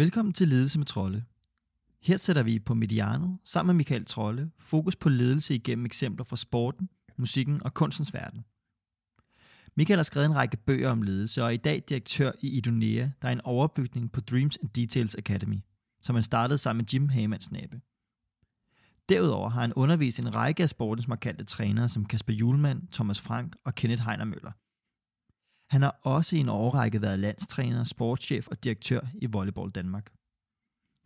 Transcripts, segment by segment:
Velkommen til Ledelse med Trolle. Her sætter vi på Mediano sammen med Michael Trolle fokus på ledelse igennem eksempler fra sporten, musikken og kunstens verden. Michael har skrevet en række bøger om ledelse og er i dag direktør i Idonea, der er en overbygning på Dreams and Details Academy, som han startede sammen med Jim Hamans nabe. Derudover har han undervist en række af sportens markante trænere som Kasper Julemand, Thomas Frank og Kenneth Heiner Møller. Han har også i en årrække været landstræner, sportschef og direktør i Volleyball Danmark.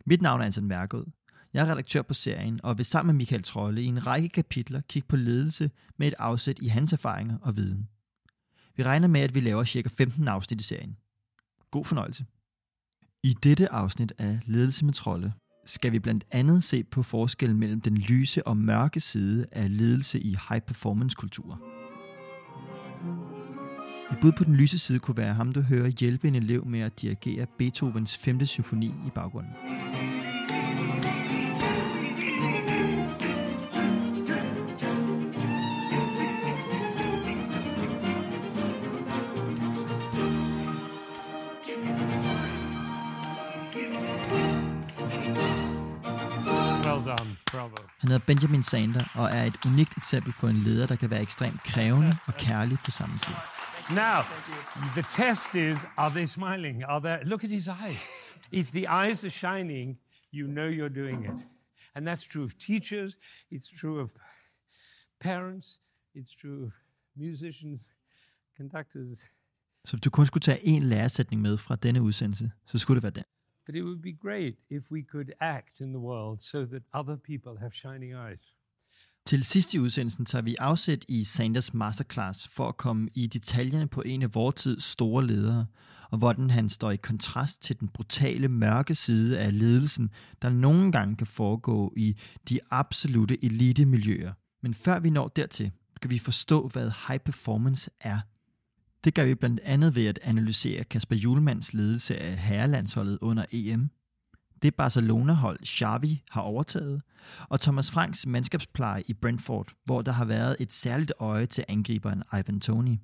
Mit navn er Anton Mærkød. Jeg er redaktør på serien og vil sammen med Michael Trolle i en række kapitler kigge på ledelse med et afsæt i hans erfaringer og viden. Vi regner med, at vi laver ca. 15 afsnit i serien. God fornøjelse. I dette afsnit af Ledelse med Trolle skal vi blandt andet se på forskellen mellem den lyse og mørke side af ledelse i high performance kulturer. Et bud på den lyse side kunne være ham, du hører hjælpe en elev med at dirigere Beethovens 5. symfoni i baggrunden. Han hedder Benjamin Sander og er et unikt eksempel på en leder, der kan være ekstremt krævende og kærlig på samme tid. Now, the test is are they smiling? Are they look at his eyes. If the eyes are shining, you know you're doing it. And that's true of teachers, it's true of parents, it's true of musicians, conductors. Så hvis du kun skulle tage en læresætning med fra denne udsendelse, så skulle det være den. But it would be great if we could act in the world so that other people have shining eyes. Til sidst i udsendelsen tager vi afsæt i Sanders Masterclass for at komme i detaljerne på en af vores tids store ledere, og hvordan han står i kontrast til den brutale mørke side af ledelsen, der nogle gange kan foregå i de absolute elitemiljøer. Men før vi når dertil, skal vi forstå, hvad high performance er. Det gør vi blandt andet ved at analysere Kasper Julemands ledelse af herrelandsholdet under EM, det Barcelona-hold Xavi har overtaget, og Thomas Franks mandskabspleje i Brentford, hvor der har været et særligt øje til angriberen Ivan Toni.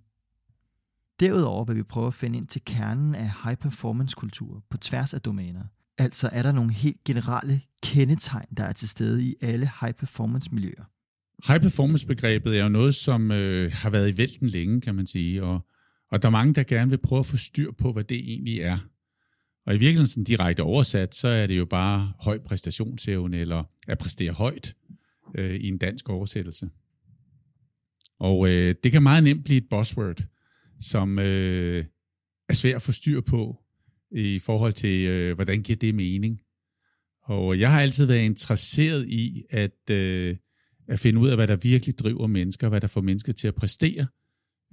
Derudover vil vi prøve at finde ind til kernen af high performance kultur på tværs af domæner. Altså er der nogle helt generelle kendetegn, der er til stede i alle high performance miljøer. High performance begrebet er jo noget, som øh, har været i vælten længe, kan man sige, og, og der er mange, der gerne vil prøve at få styr på, hvad det egentlig er. Og i virkeligheden sådan direkte oversat, så er det jo bare høj præstationsevne, eller at præstere højt øh, i en dansk oversættelse. Og øh, det kan meget nemt blive et buzzword, som øh, er svært at få styr på i forhold til, øh, hvordan giver det mening. Og jeg har altid været interesseret i at, øh, at finde ud af, hvad der virkelig driver mennesker, hvad der får mennesker til at præstere,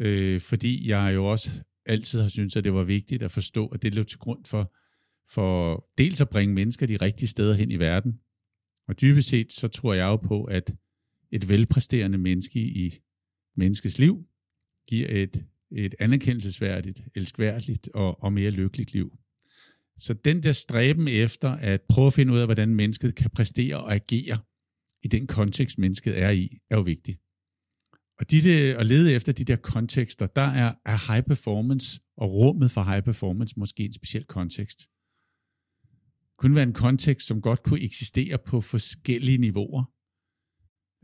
øh, fordi jeg jo også altid har syntes, at det var vigtigt at forstå, at det lå til grund for, for dels at bringe mennesker de rigtige steder hen i verden. Og dybest set, så tror jeg jo på, at et velpræsterende menneske i menneskets liv giver et, et anerkendelsesværdigt, elskværdigt og, og mere lykkeligt liv. Så den der stræben efter at prøve at finde ud af, hvordan mennesket kan præstere og agere i den kontekst, mennesket er i, er jo vigtig. Og de der, at lede efter de der kontekster, der er, er high performance og rummet for high performance måske en speciel kontekst. Kunne være en kontekst, som godt kunne eksistere på forskellige niveauer.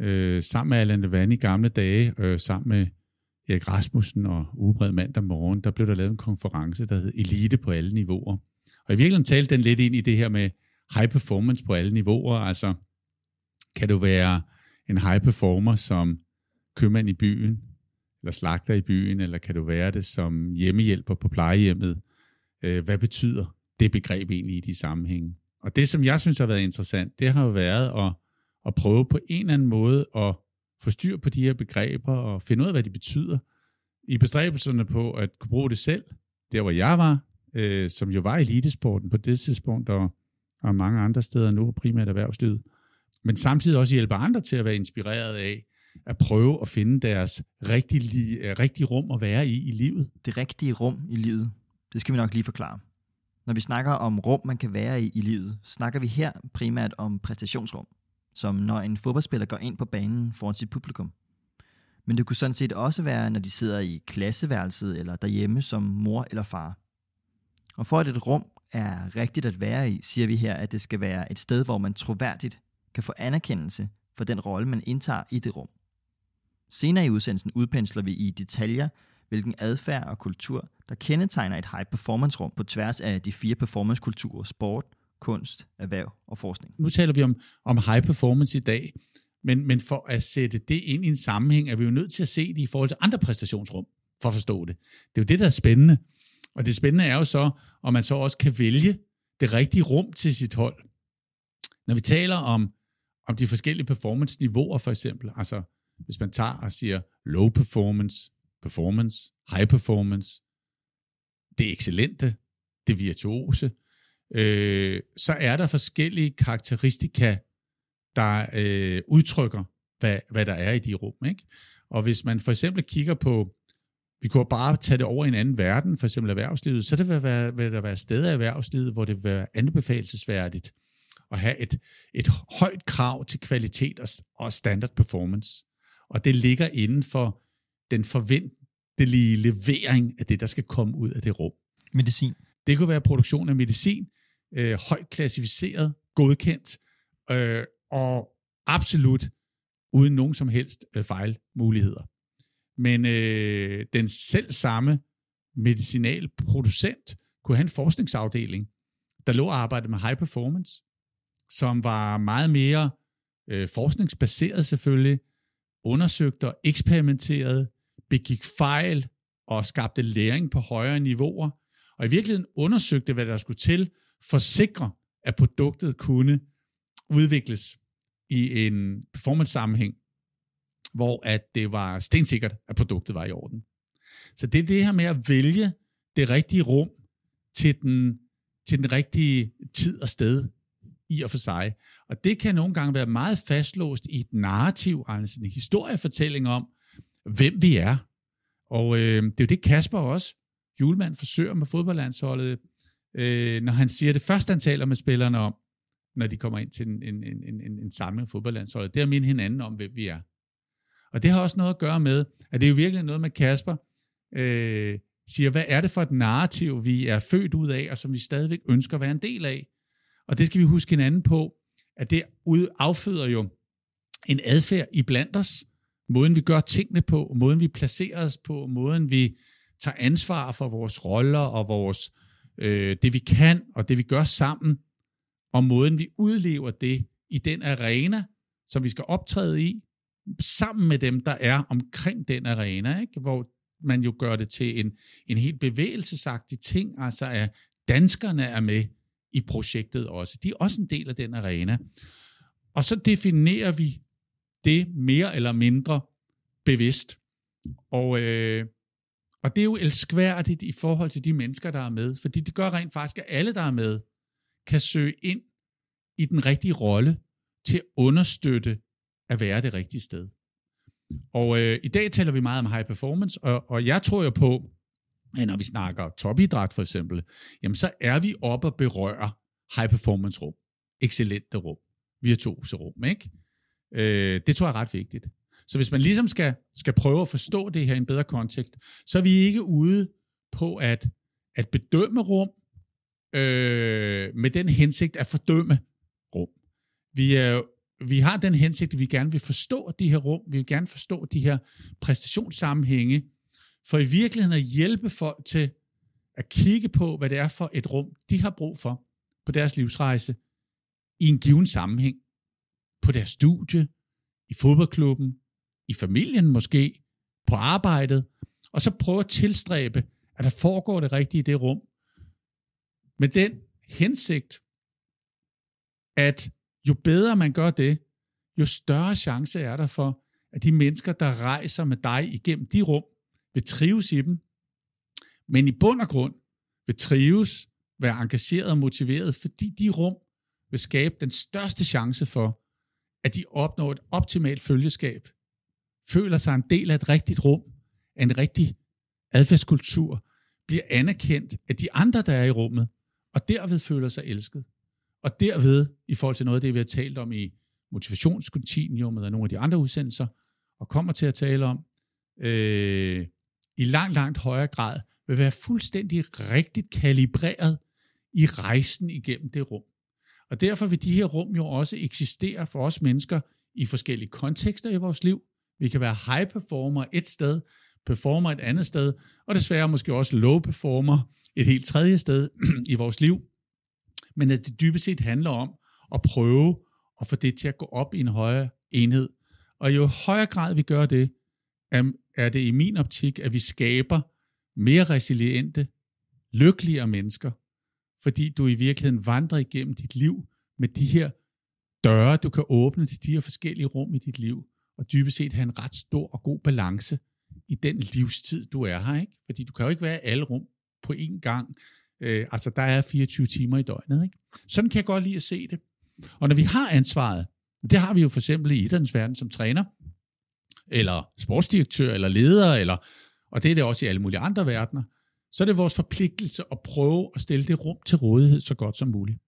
Øh, sammen med Allan Levan i gamle dage, øh, sammen med Erik Rasmussen og Ubred mandag morgen, der blev der lavet en konference, der hed Elite på alle niveauer. Og i virkeligheden talte den lidt ind i det her med high performance på alle niveauer. Altså, kan du være en high performer som købmand i byen, eller slagter i byen, eller kan du være det som hjemmehjælper på plejehjemmet? Øh, hvad betyder det begreb egentlig i de sammenhænge? Og det, som jeg synes har været interessant, det har jo været at, at prøve på en eller anden måde at få styr på de her begreber og finde ud af, hvad de betyder, i bestræbelserne på at kunne bruge det selv, der hvor jeg var, øh, som jo var elitesporten på det tidspunkt, og, og mange andre steder nu, primært erhvervslivet, men samtidig også hjælpe andre til at være inspireret af, at prøve at finde deres rigtige, øh, rigtige rum at være i i livet. Det rigtige rum i livet, det skal vi nok lige forklare. Når vi snakker om rum, man kan være i i livet, snakker vi her primært om præstationsrum, som når en fodboldspiller går ind på banen foran sit publikum. Men det kunne sådan set også være, når de sidder i klasseværelset eller derhjemme som mor eller far. Og for at et rum er rigtigt at være i, siger vi her, at det skal være et sted, hvor man troværdigt kan få anerkendelse for den rolle, man indtager i det rum. Senere i udsendelsen udpensler vi i detaljer, hvilken adfærd og kultur, der kendetegner et high-performance-rum på tværs af de fire performance-kulturer, sport, kunst, erhverv og forskning. Nu taler vi om, om high performance i dag, men, men for at sætte det ind i en sammenhæng, er vi jo nødt til at se det i forhold til andre præstationsrum, for at forstå det. Det er jo det, der er spændende. Og det spændende er jo så, om man så også kan vælge det rigtige rum til sit hold. Når vi taler om, om de forskellige performance-niveauer for eksempel, altså hvis man tager og siger low performance, performance, high performance, det excellente, det virtuose, øh, så er der forskellige karakteristika, der øh, udtrykker, hvad, hvad der er i de rum. Ikke? Og hvis man for eksempel kigger på, vi kunne bare tage det over i en anden verden, for eksempel erhvervslivet, så det vil, være, vil der være steder i erhvervslivet, hvor det vil være anbefalesværdigt at have et, et højt krav til kvalitet og, og standard performance. Og det ligger inden for den forventelige levering af det, der skal komme ud af det rum. Medicin. Det kunne være produktion af medicin, øh, højt klassificeret, godkendt, øh, og absolut uden nogen som helst øh, fejlmuligheder. Men øh, den selv samme medicinalproducent kunne have en forskningsafdeling, der lå og arbejdede med high performance, som var meget mere øh, forskningsbaseret selvfølgelig, undersøgte og eksperimenterede, begik fejl og skabte læring på højere niveauer, og i virkeligheden undersøgte, hvad der skulle til for at sikre, at produktet kunne udvikles i en performance-sammenhæng, hvor at det var stensikkert, at produktet var i orden. Så det er det her med at vælge det rigtige rum til den, til den rigtige tid og sted i og for sig. Og det kan nogle gange være meget fastlåst i et narrativ, altså en historiefortælling om, hvem vi er. Og øh, det er jo det, Kasper også, julemand, forsøger med fodboldlandsholdet, øh, når han siger det første, han taler med spillerne om, når de kommer ind til en, en, en, en, en samling fodboldlandsholdet, det er at minde hinanden om, hvem vi er. Og det har også noget at gøre med, at det er jo virkelig noget med Kasper, øh, siger, hvad er det for et narrativ, vi er født ud af, og som vi stadigvæk ønsker at være en del af. Og det skal vi huske hinanden på, at det afføder jo en adfærd i blandt os, måden vi gør tingene på, måden vi placerer os på, måden vi tager ansvar for vores roller og vores øh, det vi kan og det vi gør sammen, og måden vi udlever det i den arena, som vi skal optræde i, sammen med dem, der er omkring den arena, ikke? hvor man jo gør det til en, en helt bevægelsesagtig ting, altså at danskerne er med i projektet også. De er også en del af den arena. Og så definerer vi det mere eller mindre bevidst. Og, øh, og det er jo elskværdigt i forhold til de mennesker, der er med, fordi det gør rent faktisk, at alle, der er med, kan søge ind i den rigtige rolle til at understøtte at være det rigtige sted. Og øh, i dag taler vi meget om high performance, og, og jeg tror jo på, at når vi snakker topidræt for eksempel, jamen så er vi oppe og berøre high performance rum, excellente rum, virtuose rum, ikke? Øh, det tror jeg er ret vigtigt. Så hvis man ligesom skal, skal prøve at forstå det her i en bedre kontekst, så er vi ikke ude på at, at bedømme rum øh, med den hensigt at fordømme rum. Vi, er, vi har den hensigt, at vi gerne vil forstå de her rum, vi vil gerne forstå de her præstationssammenhænge, for i virkeligheden at hjælpe folk til at kigge på, hvad det er for et rum, de har brug for på deres livsrejse i en given sammenhæng. På deres studie, i fodboldklubben, i familien måske, på arbejdet, og så prøve at tilstræbe, at der foregår det rigtige i det rum. Med den hensigt, at jo bedre man gør det, jo større chance er der for, at de mennesker, der rejser med dig igennem de rum, vil trives i dem, men i bund og grund vil trives, være engageret og motiveret, fordi de rum vil skabe den største chance for, at de opnår et optimalt følgeskab, føler sig en del af et rigtigt rum, af en rigtig adfærdskultur, bliver anerkendt af de andre, der er i rummet, og derved føler sig elsket. Og derved, i forhold til noget af det, vi har talt om i motivationskontinuumet og nogle af de andre udsendelser, og kommer til at tale om, øh, i langt, langt højere grad, vil være fuldstændig rigtigt kalibreret i rejsen igennem det rum. Og derfor vil de her rum jo også eksistere for os mennesker i forskellige kontekster i vores liv. Vi kan være high performer et sted, performer et andet sted, og desværre måske også low performer et helt tredje sted i vores liv. Men at det dybest set handler om at prøve at få det til at gå op i en højere enhed. Og jo højere grad vi gør det, er det i min optik, at vi skaber mere resiliente, lykkeligere mennesker, fordi du i virkeligheden vandrer igennem dit liv med de her døre, du kan åbne til de her forskellige rum i dit liv, og dybest set have en ret stor og god balance i den livstid, du er her. Ikke? Fordi du kan jo ikke være i alle rum på én gang. Øh, altså, der er 24 timer i døgnet. Ikke? Sådan kan jeg godt lide at se det. Og når vi har ansvaret, det har vi jo for eksempel i idrætsverdenen som træner, eller sportsdirektør, eller leder, eller, og det er det også i alle mulige andre verdener, så er det vores forpligtelse at prøve at stille det rum til rådighed så godt som muligt.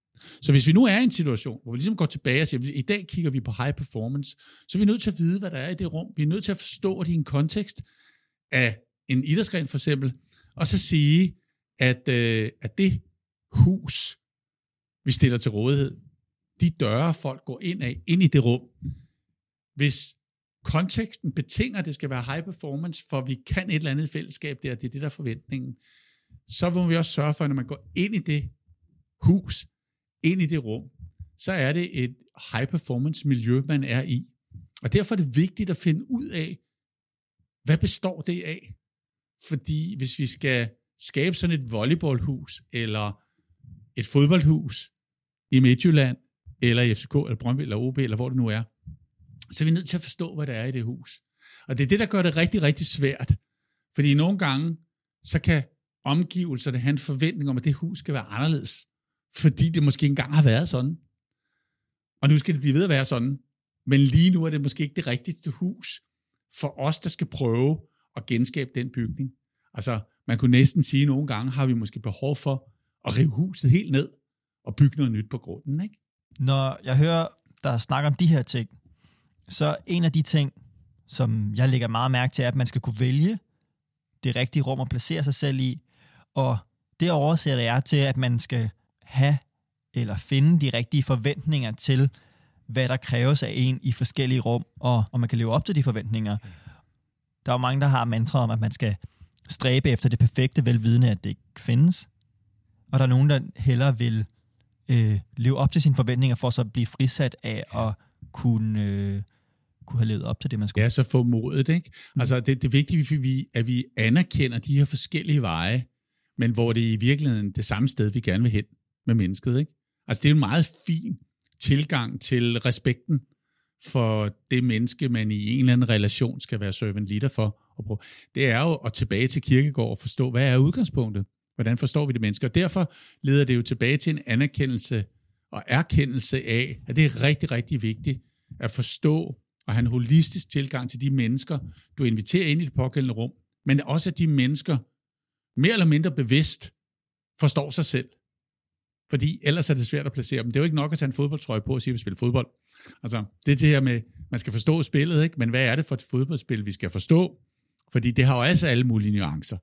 Så hvis vi nu er i en situation, hvor vi ligesom går tilbage og siger, at i dag kigger vi på high performance, så er vi nødt til at vide, hvad der er i det rum. Vi er nødt til at forstå det i en kontekst af en idrætsgren for eksempel, og så sige, at, øh, at det hus, vi stiller til rådighed, de døre, folk går ind af, ind i det rum, hvis konteksten betinger, at det skal være high performance, for vi kan et eller andet fællesskab der, det er det, der er forventningen, så må vi også sørge for, at når man går ind i det hus, ind i det rum, så er det et high performance miljø, man er i. Og derfor er det vigtigt at finde ud af, hvad består det af? Fordi hvis vi skal skabe sådan et volleyballhus, eller et fodboldhus i Midtjylland, eller i FCK, eller Brøndby, eller OB, eller hvor det nu er, så er vi nødt til at forstå, hvad der er i det hus. Og det er det, der gør det rigtig, rigtig svært. Fordi nogle gange, så kan omgivelserne have en forventning om, at det hus skal være anderledes. Fordi det måske engang har været sådan. Og nu skal det blive ved at være sådan. Men lige nu er det måske ikke det rigtige hus for os, der skal prøve at genskabe den bygning. Altså, man kunne næsten sige, at nogle gange har vi måske behov for at rive huset helt ned og bygge noget nyt på grunden. Ikke? Når jeg hører der snakker om de her ting, så en af de ting, som jeg lægger meget mærke til, er, at man skal kunne vælge det rigtige rum at placere sig selv i, og det oversætter jeg til, at man skal have eller finde de rigtige forventninger til, hvad der kræves af en i forskellige rum, og om man kan leve op til de forventninger. Der er jo mange, der har mantra om, at man skal stræbe efter det perfekte, velvidende, at det ikke findes. Og der er nogen, der hellere vil øh, leve op til sine forventninger, for så at blive frisat af at kunne, øh, kunne have levet op til det, man skulle. Ja, så få modet, ikke? Mm. Altså, det, det er vigtigt, at vi, at vi anerkender de her forskellige veje, men hvor det er i virkeligheden det samme sted, vi gerne vil hen med mennesket, ikke? Altså, det er en meget fin tilgang til respekten for det menneske, man i en eller anden relation skal være servant leader for. Det er jo at tilbage til kirkegård og forstå, hvad er udgangspunktet? Hvordan forstår vi det mennesker? Og derfor leder det jo tilbage til en anerkendelse og erkendelse af, at det er rigtig, rigtig vigtigt at forstå og have en holistisk tilgang til de mennesker, du inviterer ind i det pågældende rum, men også at de mennesker mere eller mindre bevidst forstår sig selv. Fordi ellers er det svært at placere dem. Det er jo ikke nok at tage en fodboldtrøje på og sige, at vi spiller fodbold. Altså, det er det her med, man skal forstå spillet, ikke? men hvad er det for et fodboldspil, vi skal forstå? Fordi det har jo altså alle mulige nuancer,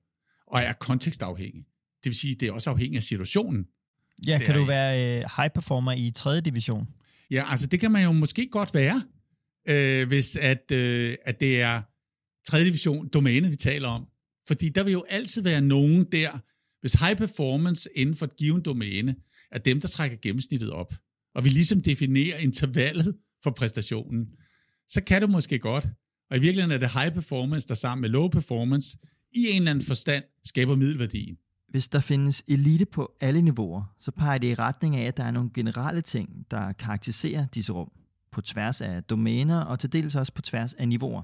og er kontekstafhængigt. Det vil sige, det er også afhængigt af situationen. Ja, kan du være øh, high performer i 3. division? Ja, altså det kan man jo måske godt være, øh, hvis at, øh, at det er 3. division domæne, vi taler om. Fordi der vil jo altid være nogen der, hvis high performance inden for et givet domæne, er dem, der trækker gennemsnittet op, og vi ligesom definerer intervallet for præstationen, så kan det måske godt. Og i virkeligheden er det high performance, der sammen med low performance, i en eller anden forstand skaber middelværdien. Hvis der findes elite på alle niveauer, så peger det i retning af, at der er nogle generelle ting, der karakteriserer disse rum, på tværs af domæner og til dels også på tværs af niveauer.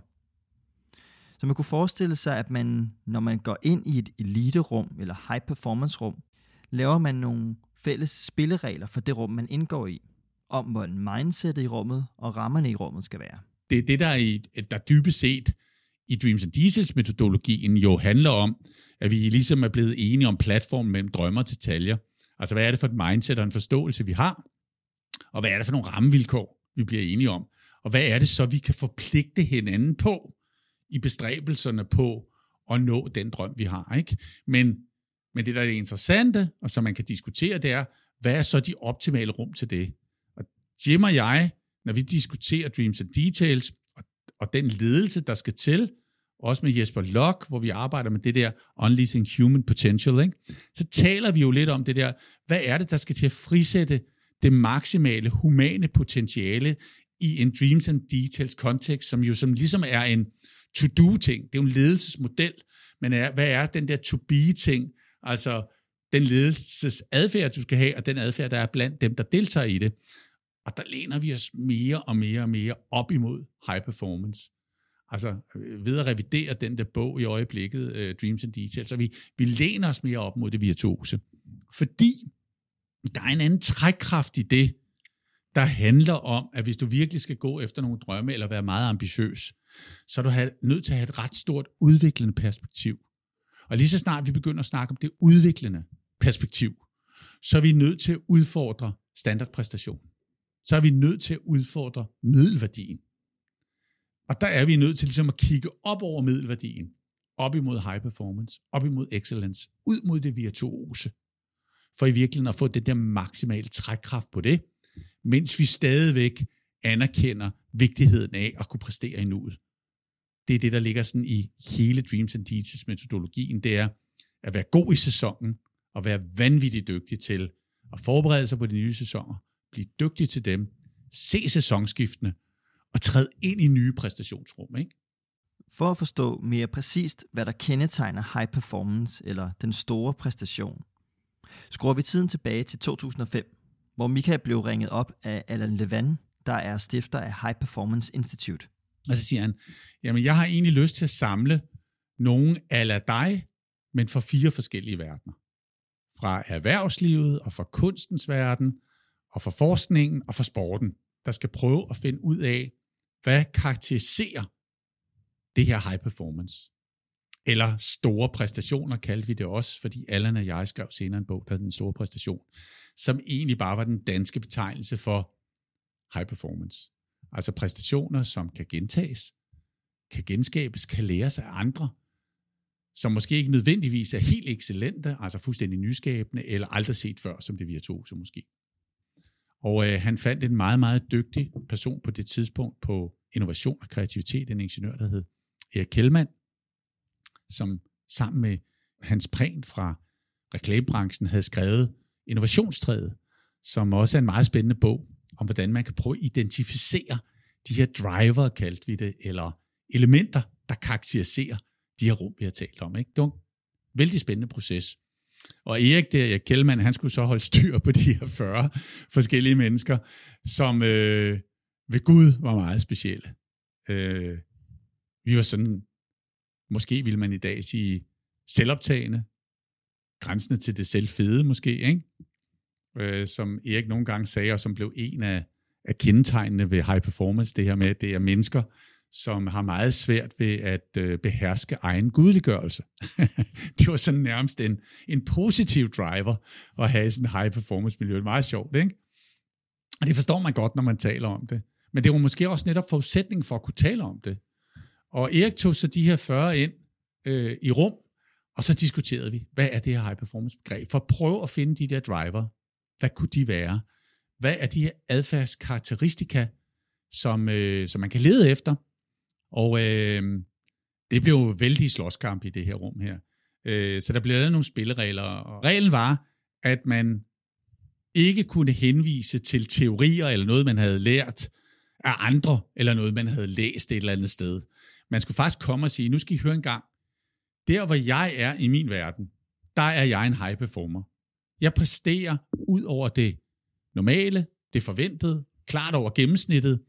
Så man kunne forestille sig, at man, når man går ind i et eliterum eller high-performance-rum, laver man nogle fælles spilleregler for det rum, man indgår i, om hvordan mindsetet i rummet og rammerne i rummet skal være. Det er det, der, er i, der dybest set i Dreams and Diesels metodologien jo handler om, at vi ligesom er blevet enige om platformen mellem drømmer til detaljer. Altså, hvad er det for et mindset og en forståelse, vi har? Og hvad er det for nogle rammevilkår, vi bliver enige om? Og hvad er det så, vi kan forpligte hinanden på i bestræbelserne på at nå den drøm, vi har? Ikke? Men Men det, der er det interessante, og som man kan diskutere, det er, hvad er så de optimale rum til det? Og Jim og jeg, når vi diskuterer Dreams and Details, og, og den ledelse, der skal til, også med Jesper Lok, hvor vi arbejder med det der Unleashing Human Potential, ikke? så taler vi jo lidt om det der, hvad er det, der skal til at frisætte det maksimale humane potentiale i en Dreams and Details kontekst, som jo som ligesom er en to-do-ting. Det er jo en ledelsesmodel, men er, hvad er den der to-be-ting? Altså den ledelsesadfærd, du skal have, og den adfærd, der er blandt dem, der deltager i det. Og der læner vi os mere og mere og mere op imod high performance. Altså øh, ved at revidere den der bog i øjeblikket, uh, Dreams and Details, så vi, vi læner os mere op mod det virtuose. Fordi der er en anden trækkraft i det, der handler om, at hvis du virkelig skal gå efter nogle drømme, eller være meget ambitiøs, så er du nødt til at have et ret stort udviklende perspektiv. Og lige så snart vi begynder at snakke om det udviklende perspektiv, så er vi nødt til at udfordre standardpræstation. Så er vi nødt til at udfordre middelværdien. Og der er vi nødt til ligesom at kigge op over middelværdien, op imod high performance, op imod excellence, ud mod det virtuose, for i virkeligheden at få det der maksimale trækkraft på det, mens vi stadigvæk anerkender vigtigheden af at kunne præstere i nuet. Det er det, der ligger sådan i hele Dreams and Details metodologien, det er at være god i sæsonen, og være vanvittigt dygtig til at forberede sig på de nye sæsoner, blive dygtig til dem, se sæsonskiftene, og træde ind i nye præstationsrum. Ikke? For at forstå mere præcist, hvad der kendetegner high performance eller den store præstation, skruer vi tiden tilbage til 2005, hvor Mika blev ringet op af Alan Levan, der er stifter af High Performance Institute. Og så siger han, jamen jeg har egentlig lyst til at samle nogen ala dig, men fra fire forskellige verdener. Fra erhvervslivet og fra kunstens verden, og fra forskningen og fra sporten, der skal prøve at finde ud af, hvad karakteriserer det her high performance. Eller store præstationer kaldte vi det også, fordi Allan og jeg skrev senere en bog, der den store præstation, som egentlig bare var den danske betegnelse for high performance. Altså præstationer, som kan gentages, kan genskabes, kan læres af andre, som måske ikke nødvendigvis er helt excellente, altså fuldstændig nyskabende, eller aldrig set før, som det virtuose måske. Og øh, han fandt en meget, meget dygtig person på det tidspunkt på innovation og kreativitet, en ingeniør, der hed Erik Kjellmann, som sammen med Hans Prehn fra reklamebranchen havde skrevet Innovationstræet, som også er en meget spændende bog om, hvordan man kan prøve at identificere de her driver, kaldte vi det, eller elementer, der karakteriserer de her rum, vi har talt om. Ikke? Det var en vældig spændende proces. Og Erik der, Erik Kjellmann, han skulle så holde styr på de her 40 forskellige mennesker, som øh, ved Gud var meget specielle. Øh, vi var sådan måske vil man i dag sige selvoptagende, grænsende til det selvfede måske, ikke? Øh, som Erik nogle gange sagde, og som blev en af, af kendetegnene ved high performance, det her med, at det er mennesker, som har meget svært ved at øh, beherske egen gudliggørelse. det var sådan nærmest en, en positiv driver at have sådan en high performance miljø. Det er meget sjovt, ikke? Og det forstår man godt, når man taler om det. Men det var måske også netop forudsætning for at kunne tale om det. Og Erik tog så de her 40 ind øh, i rum, og så diskuterede vi, hvad er det her high performance begreb? For at prøve at finde de der driver. Hvad kunne de være? Hvad er de her adfærdskarakteristika, som, øh, som man kan lede efter? Og øh, det blev jo vældig slåskamp i det her rum her. Øh, så der blev lavet nogle spilleregler, og reglen var, at man ikke kunne henvise til teorier eller noget, man havde lært af andre, eller noget, man havde læst et eller andet sted. Man skulle faktisk komme og sige, nu skal I høre en gang, der hvor jeg er i min verden, der er jeg en high performer. Jeg præsterer ud over det normale, det forventede, klart over gennemsnittet.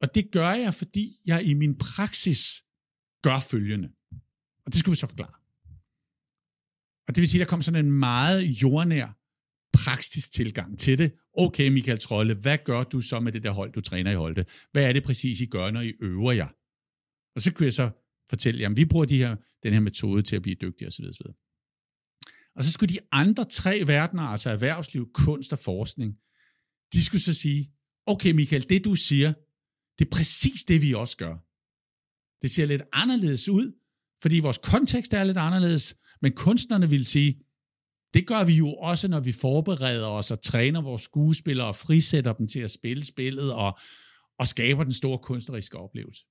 Og det gør jeg, fordi jeg i min praksis gør følgende. Og det skulle vi så forklare. Og det vil sige, der kom sådan en meget jordnær praktisk tilgang til det. Okay, Michael Trolle, hvad gør du så med det der hold, du træner i holdet? Hvad er det præcis, I gør, når I øver jer? Og så kunne jeg så fortælle, jamen vi bruger de her, den her metode til at blive dygtige osv. osv. Og så skulle de andre tre verdener, altså erhvervsliv, kunst og forskning, de skulle så sige, okay Michael, det du siger, det er præcis det, vi også gør. Det ser lidt anderledes ud, fordi vores kontekst er lidt anderledes, men kunstnerne vil sige, Det gør vi jo også, når vi forbereder os og træner vores skuespillere og frisætter dem til at spille spillet og, og skaber den store kunstneriske oplevelse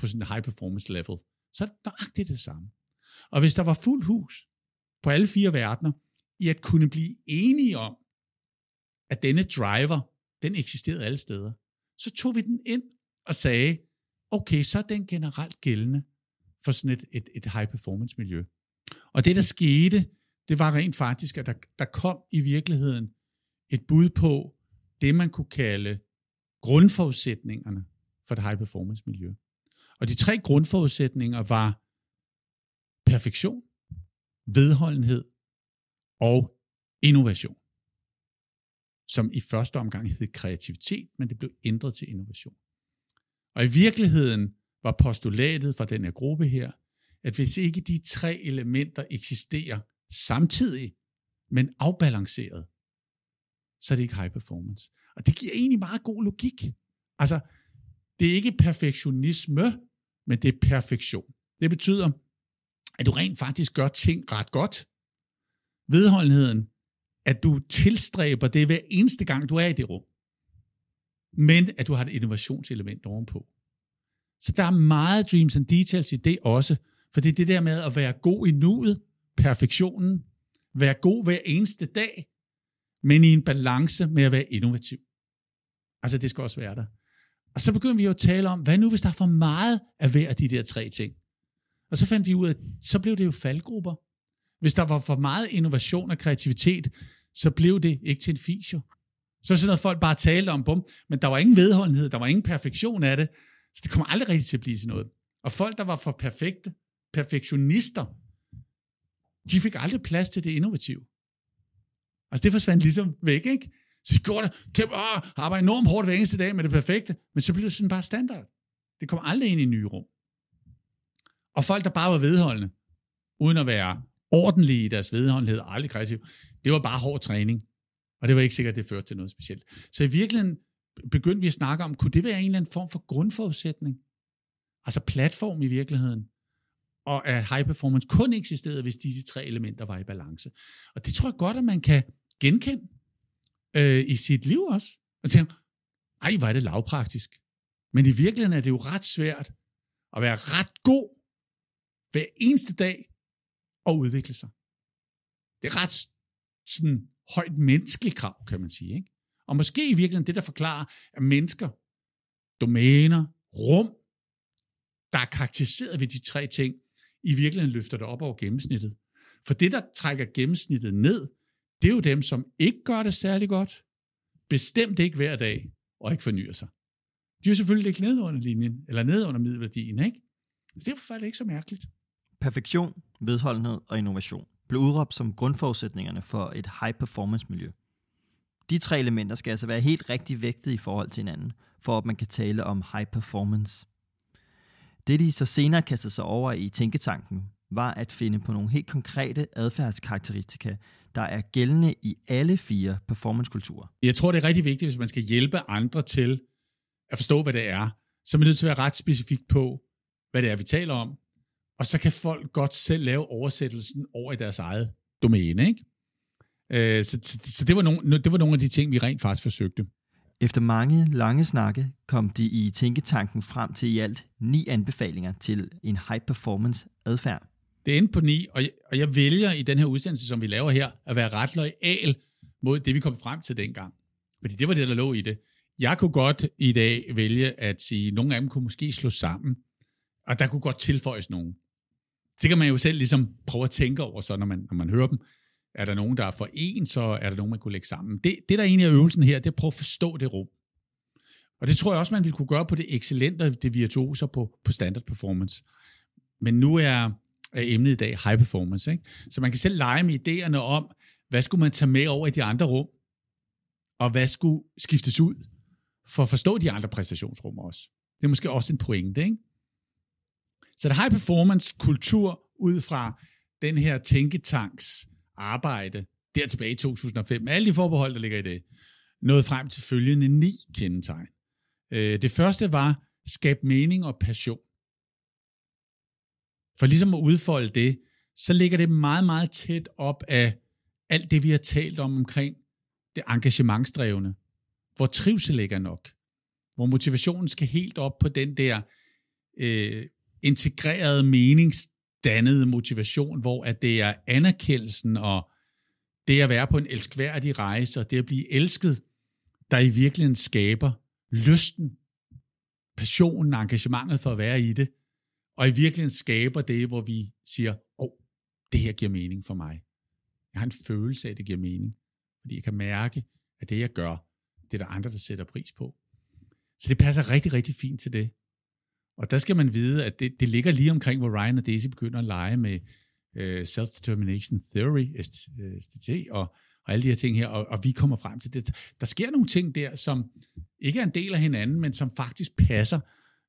på sådan en high performance level. Så er det nøjagtigt det samme. Og hvis der var fuld hus på alle fire verdener, i at kunne blive enige om, at denne driver, den eksisterede alle steder, så tog vi den ind og sagde, okay, så er den generelt gældende for sådan et, et, et high performance miljø. Og det, der skete, det var rent faktisk, at der, der kom i virkeligheden et bud på det, man kunne kalde grundforudsætningerne for det high performance miljø. Og de tre grundforudsætninger var perfektion, vedholdenhed og innovation. Som i første omgang hed kreativitet, men det blev ændret til innovation. Og i virkeligheden var postulatet fra den her gruppe her, at hvis ikke de tre elementer eksisterer samtidig, men afbalanceret, så er det ikke high performance. Og det giver egentlig meget god logik. Altså, det er ikke perfektionisme, men det er perfektion. Det betyder, at du rent faktisk gør ting ret godt. Vedholdenheden, at du tilstræber det hver eneste gang, du er i det rum. Men at du har et innovationselement ovenpå. Så der er meget dreams and details i det også. For det er det der med at være god i nuet, perfektionen, være god hver eneste dag, men i en balance med at være innovativ. Altså det skal også være der. Og så begyndte vi jo at tale om, hvad nu hvis der er for meget af hver af de der tre ting? Og så fandt vi ud af, at så blev det jo faldgrupper. Hvis der var for meget innovation og kreativitet, så blev det ikke til en feature. Så sådan noget, folk bare talte om, bum, men der var ingen vedholdenhed, der var ingen perfektion af det, så det kommer aldrig rigtig til at blive til noget. Og folk, der var for perfekte, perfektionister, de fik aldrig plads til det innovative. Altså det forsvandt ligesom væk, ikke? Så de gjorde det, kæmpe, åh, arbejder enormt hårdt hver eneste dag med det perfekte, men så blev det sådan bare standard. Det kom aldrig ind i nye rum. Og folk, der bare var vedholdende, uden at være ordentlige i deres vedholdenhed, aldrig kreativ, det var bare hård træning. Og det var ikke sikkert, at det førte til noget specielt. Så i virkeligheden begyndte vi at snakke om, kunne det være en eller anden form for grundforudsætning? Altså platform i virkeligheden. Og at high performance kun eksisterede, hvis disse tre elementer var i balance. Og det tror jeg godt, at man kan genkende øh, i sit liv også. Og tænker, ej, hvor er det lavpraktisk. Men i virkeligheden er det jo ret svært at være ret god hver eneste dag og udvikle sig. Det er ret sådan højt menneskeligt krav, kan man sige. Ikke? Og måske i virkeligheden det, der forklarer, at mennesker, domæner, rum, der er karakteriseret ved de tre ting, i virkeligheden løfter det op over gennemsnittet. For det, der trækker gennemsnittet ned, det er jo dem, som ikke gør det særlig godt, bestemt ikke hver dag, og ikke fornyer sig. De er jo selvfølgelig ikke nede under linjen, eller nede under middelværdien, ikke? Så det er faktisk ikke så mærkeligt. Perfektion, vedholdenhed og innovation blev udråbt som grundforudsætningerne for et high-performance-miljø. De tre elementer skal altså være helt rigtig vægtet i forhold til hinanden, for at man kan tale om high performance. Det de så senere kastede sig over i tænketanken, var at finde på nogle helt konkrete adfærdskarakteristika, der er gældende i alle fire performancekulturer. Jeg tror, det er rigtig vigtigt, hvis man skal hjælpe andre til at forstå, hvad det er, så er man nødt til at være ret specifik på, hvad det er, vi taler om. Og så kan folk godt selv lave oversættelsen over i deres eget domæne. Ikke? Øh, så, så, så det, var nogle, det var nogle af de ting, vi rent faktisk forsøgte. Efter mange lange snakke kom de i tænketanken frem til i alt ni anbefalinger til en high performance adfærd. Det endte på ni, og jeg, og jeg vælger i den her udsendelse, som vi laver her, at være ret lojal mod det, vi kom frem til dengang. Fordi det var det, der lå i det. Jeg kunne godt i dag vælge at sige, at nogle af dem kunne måske slå sammen, og der kunne godt tilføjes nogen. Det kan man jo selv ligesom prøve at tænke over, så når man, når man hører dem. Er der nogen, der er for en, så er der nogen, man kunne lægge sammen. Det, det der egentlig er øvelsen her, det er at prøve at forstå det rum. Og det tror jeg også, man ville kunne gøre på det excellente, det virtuoser på, på standard performance. Men nu er, er emnet i dag high performance. Ikke? Så man kan selv lege med idéerne om, hvad skulle man tage med over i de andre rum, og hvad skulle skiftes ud, for at forstå de andre præstationsrum også. Det er måske også en pointe. Ikke? Så det high performance kultur ud fra den her tænketanks arbejde, der tilbage i 2005, med alle de forbehold, der ligger i det, nåede frem til følgende ni kendetegn. Øh, det første var, skab mening og passion. For ligesom at udfolde det, så ligger det meget, meget tæt op af, alt det, vi har talt om omkring det engagementsdrevne, hvor trivsel ligger nok, hvor motivationen skal helt op på den der øh, integrerede, meningsdannede motivation, hvor at det er anerkendelsen og det at være på en elskværdig rejse, og det at blive elsket, der i virkeligheden skaber lysten, passionen, engagementet for at være i det, og i virkeligheden skaber det, hvor vi siger, åh, oh, det her giver mening for mig. Jeg har en følelse af, at det giver mening, fordi jeg kan mærke, at det, jeg gør, det er der andre, der sætter pris på. Så det passer rigtig, rigtig fint til det. Og der skal man vide, at det, det ligger lige omkring, hvor Ryan og Daisy begynder at lege med uh, Self-Determination Theory, SDT, øh, og, og alle de her ting her, og, og vi kommer frem til det. Der sker nogle ting der, som ikke er en del af hinanden, men som faktisk passer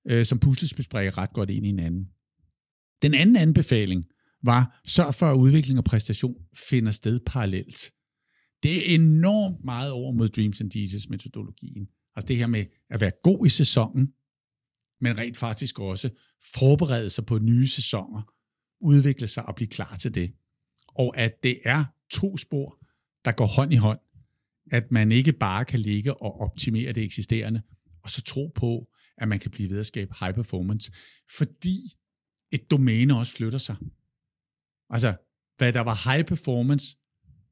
øh, som puslespilsbrikker ret godt ind i hinanden. Den anden anbefaling var, sørg for, at udvikling og præstation finder sted parallelt. Det er enormt meget over mod Dreams and Jesus metodologien. Altså det her med at være god i sæsonen, men rent faktisk også forberede sig på nye sæsoner, udvikle sig og blive klar til det. Og at det er to spor, der går hånd i hånd. At man ikke bare kan ligge og optimere det eksisterende, og så tro på, at man kan blive ved at skabe high performance, fordi et domæne også flytter sig. Altså, hvad der var high performance,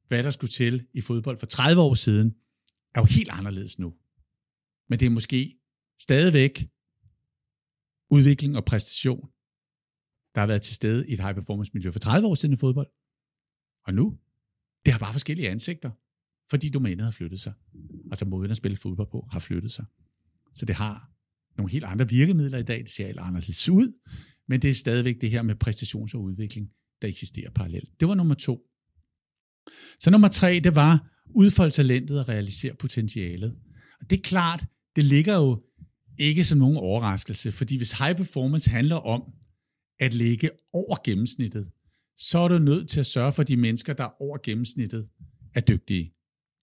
hvad der skulle til i fodbold for 30 år siden, er jo helt anderledes nu. Men det er måske stadigvæk udvikling og præstation, der har været til stede i et high performance miljø for 30 år siden i fodbold. Og nu, det har bare forskellige ansigter, fordi domænet har flyttet sig. Altså måden at spille fodbold på har flyttet sig. Så det har nogle helt andre virkemidler i dag, det ser helt anderledes ud, men det er stadigvæk det her med præstations- og udvikling, der eksisterer parallelt. Det var nummer to. Så nummer tre, det var udfolde talentet og realisere potentialet. Og det er klart, det ligger jo ikke som nogen overraskelse, fordi hvis high performance handler om at ligge over gennemsnittet, så er du nødt til at sørge for, at de mennesker, der er over gennemsnittet, er dygtige.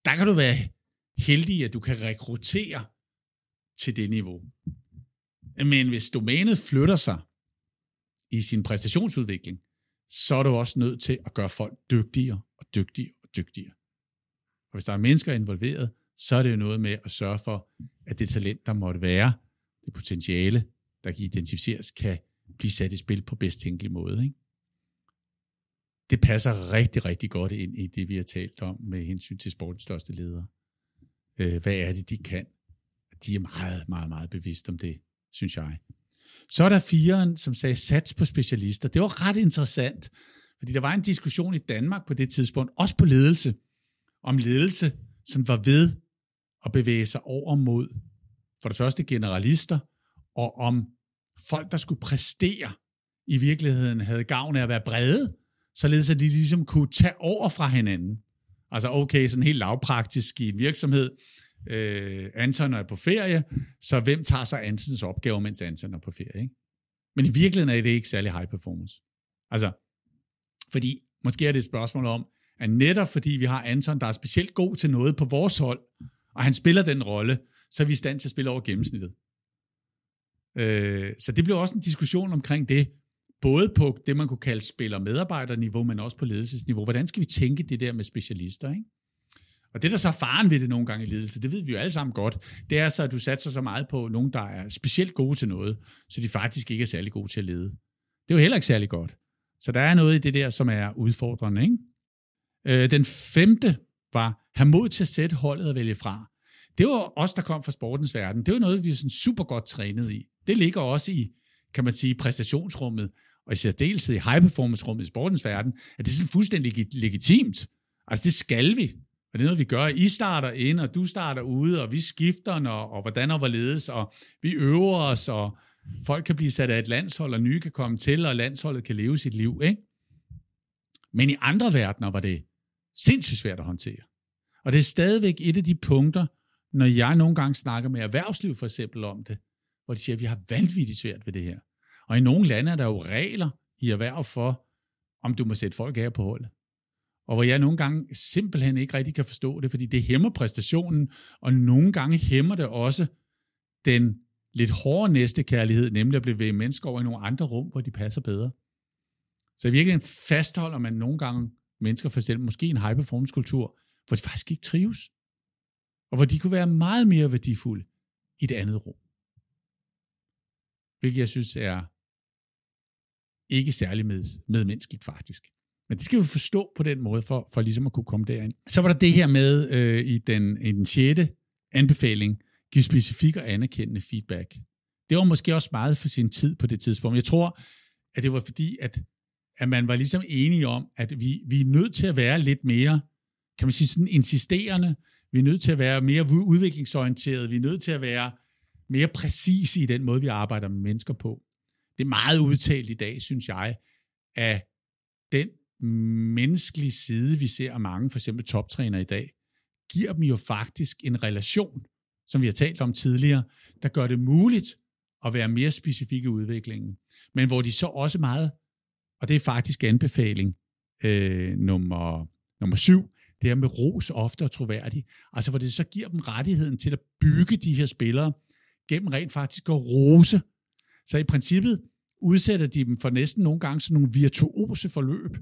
Der kan du være heldig, at du kan rekruttere til det niveau. Men hvis domænet flytter sig i sin præstationsudvikling, så er du også nødt til at gøre folk dygtigere og dygtigere og dygtigere. Og hvis der er mennesker involveret, så er det jo noget med at sørge for, at det talent, der måtte være, det potentiale, der kan identificeres, kan blive sat i spil på bedst tænkelig måde. Ikke? Det passer rigtig, rigtig godt ind i det, vi har talt om med hensyn til sportens største ledere. Øh, hvad er det, de kan? De er meget, meget, meget bevidste om det, synes jeg. Så er der firen, som sagde sats på specialister. Det var ret interessant, fordi der var en diskussion i Danmark på det tidspunkt, også på ledelse, om ledelse, som var ved at bevæge sig over mod for det første generalister, og om folk, der skulle præstere, i virkeligheden havde gavn af at være brede, således at de ligesom kunne tage over fra hinanden. Altså okay, sådan helt lavpraktisk i en virksomhed. Øh, Anton er på ferie, så hvem tager sig Antons opgave, mens Anton er på ferie? Ikke? Men i virkeligheden er det ikke særlig high performance. Altså, fordi måske er det et spørgsmål om, at netop fordi vi har Anton, der er specielt god til noget på vores hold, og han spiller den rolle, så er vi i stand til at spille over gennemsnittet. Øh, så det blev også en diskussion omkring det, både på det, man kunne kalde spiller-medarbejderniveau, men også på ledelsesniveau. Hvordan skal vi tænke det der med specialister? Ikke? Og det, der så er faren ved det nogle gange i ledelse, det ved vi jo alle sammen godt, det er så, at du satser så meget på nogen, der er specielt gode til noget, så de faktisk ikke er særlig gode til at lede. Det er jo heller ikke særlig godt. Så der er noget i det der, som er udfordrende. Ikke? Øh, den femte var, have mod til at sætte holdet og vælge fra det var os, der kom fra sportens verden. Det var noget, vi er sådan super godt trænet i. Det ligger også i, kan man sige, præstationsrummet, og i særdeleshed i high performance rummet i sportens verden, at det er sådan fuldstændig legitimt. Altså det skal vi. Og det er noget, vi gør. I starter ind, og du starter ude, og vi skifter, når, og hvordan og hvorledes, og vi øver os, og folk kan blive sat af et landshold, og nye kan komme til, og landsholdet kan leve sit liv. Ikke? Men i andre verdener var det sindssygt svært at håndtere. Og det er stadigvæk et af de punkter, når jeg nogle gange snakker med erhvervsliv for eksempel om det, hvor de siger, at vi har vanvittigt svært ved det her. Og i nogle lande er der jo regler i erhverv for, om du må sætte folk af på holdet. Og hvor jeg nogle gange simpelthen ikke rigtig kan forstå det, fordi det hæmmer præstationen, og nogle gange hæmmer det også den lidt hårde næste kærlighed, nemlig at blive mennesker over i nogle andre rum, hvor de passer bedre. Så i virkeligheden fastholder man nogle gange mennesker, for selv, måske en high-performance kultur, hvor de faktisk ikke trives, og hvor de kunne være meget mere værdifulde i det andet rum. Hvilket jeg synes er ikke særlig med, medmenneskeligt faktisk. Men det skal vi forstå på den måde, for, for ligesom at kunne komme derind. Så var der det her med øh, i, den, i den sjette anbefaling, give specifik og anerkendende feedback. Det var måske også meget for sin tid på det tidspunkt. Jeg tror, at det var fordi, at, at man var ligesom enige om, at vi, vi er nødt til at være lidt mere, kan man sige, sådan insisterende. Vi er nødt til at være mere udviklingsorienteret. Vi er nødt til at være mere præcise i den måde, vi arbejder med mennesker på. Det er meget udtalt i dag, synes jeg, af den menneskelige side, vi ser af mange, for eksempel toptræner i dag, giver dem jo faktisk en relation, som vi har talt om tidligere, der gør det muligt at være mere specifik i udviklingen. Men hvor de så også meget, og det er faktisk anbefaling øh, nummer, nummer syv, det er med ros ofte og troværdig. Altså hvor det så giver dem rettigheden til at bygge de her spillere gennem rent faktisk at rose. Så i princippet udsætter de dem for næsten nogle gange sådan nogle virtuose forløb.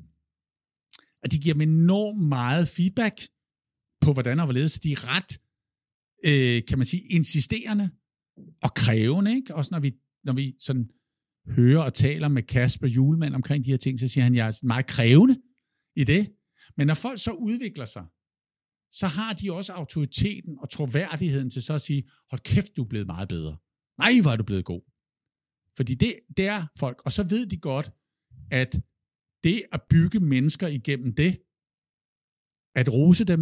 At de giver dem enormt meget feedback på, hvordan og hvorledes de er ret, øh, kan man sige, insisterende og krævende. Ikke? Også når vi, når vi sådan hører og taler med Kasper Julemand omkring de her ting, så siger han, at jeg er meget krævende i det. Men når folk så udvikler sig, så har de også autoriteten og troværdigheden til så at sige, hold kæft, du er blevet meget bedre. Nej, hvor er du blevet god. Fordi det, det er folk, og så ved de godt, at det at bygge mennesker igennem det, at rose dem,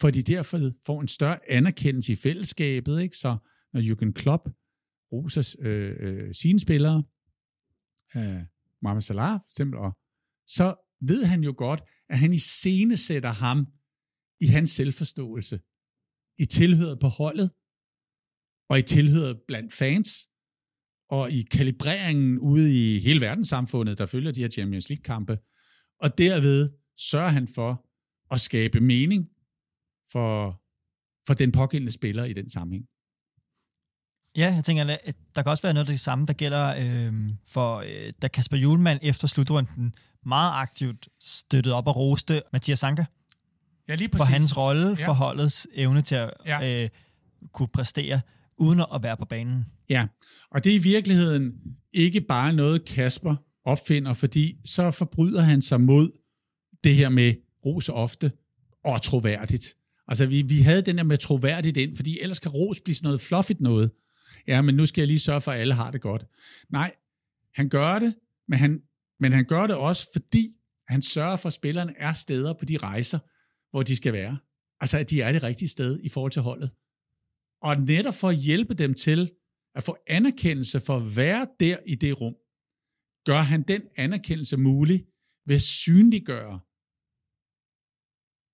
for de derfor får en større anerkendelse i fællesskabet, ikke? så når Jürgen Klopp roser øh, øh, sine spillere, øh, Mohamed Salah for eksempel, og så ved han jo godt, at han i scene sætter ham i hans selvforståelse, i tilhøret på holdet, og i tilhøret blandt fans, og i kalibreringen ude i hele verdenssamfundet, der følger de her Champions League-kampe, og derved sørger han for at skabe mening for, for den pågældende spiller i den sammenhæng. Ja, jeg tænker, at der kan også være noget af det samme, der gælder øh, for, øh, da Kasper Julemand efter slutrunden meget aktivt støttede op og roste Mathias Sanka. Ja, lige præcis. For hans rolle ja. for holdets evne til at ja. øh, kunne præstere, uden at være på banen. Ja, og det er i virkeligheden ikke bare noget, Kasper opfinder, fordi så forbryder han sig mod det her med ros ofte og troværdigt. Altså, vi, vi havde den der med troværdigt ind, fordi ellers kan ros blive sådan noget fluffigt noget. Ja, men nu skal jeg lige sørge for, at alle har det godt. Nej, han gør det, men han, men han gør det også, fordi han sørger for, at spillerne er steder på de rejser, hvor de skal være. Altså, at de er det rigtige sted i forhold til holdet. Og netop for at hjælpe dem til at få anerkendelse for at være der i det rum, gør han den anerkendelse mulig ved at synliggøre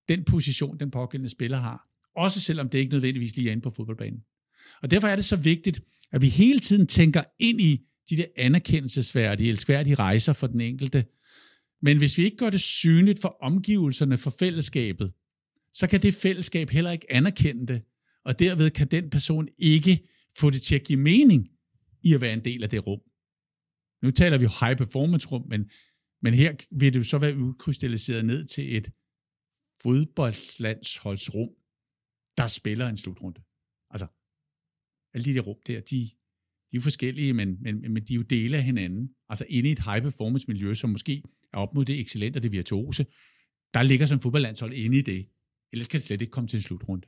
den position, den pågældende spiller har. Også selvom det ikke nødvendigvis lige er inde på fodboldbanen. Og derfor er det så vigtigt, at vi hele tiden tænker ind i de der anerkendelsesværdige, elskværdige rejser for den enkelte. Men hvis vi ikke gør det synligt for omgivelserne, for fællesskabet, så kan det fællesskab heller ikke anerkende det, og derved kan den person ikke få det til at give mening i at være en del af det rum. Nu taler vi high performance rum, men, men her vil det jo så være udkrystalliseret ned til et fodboldlandsholdsrum, der spiller en slutrunde. Altså, alle de der rum der, de, de er forskellige, men, men, men de er jo dele af hinanden. Altså inde i et high performance miljø, som måske er op mod det excellente og det virtuose, der ligger som fodboldlandshold inde i det. Ellers kan det slet ikke komme til en slutrunde.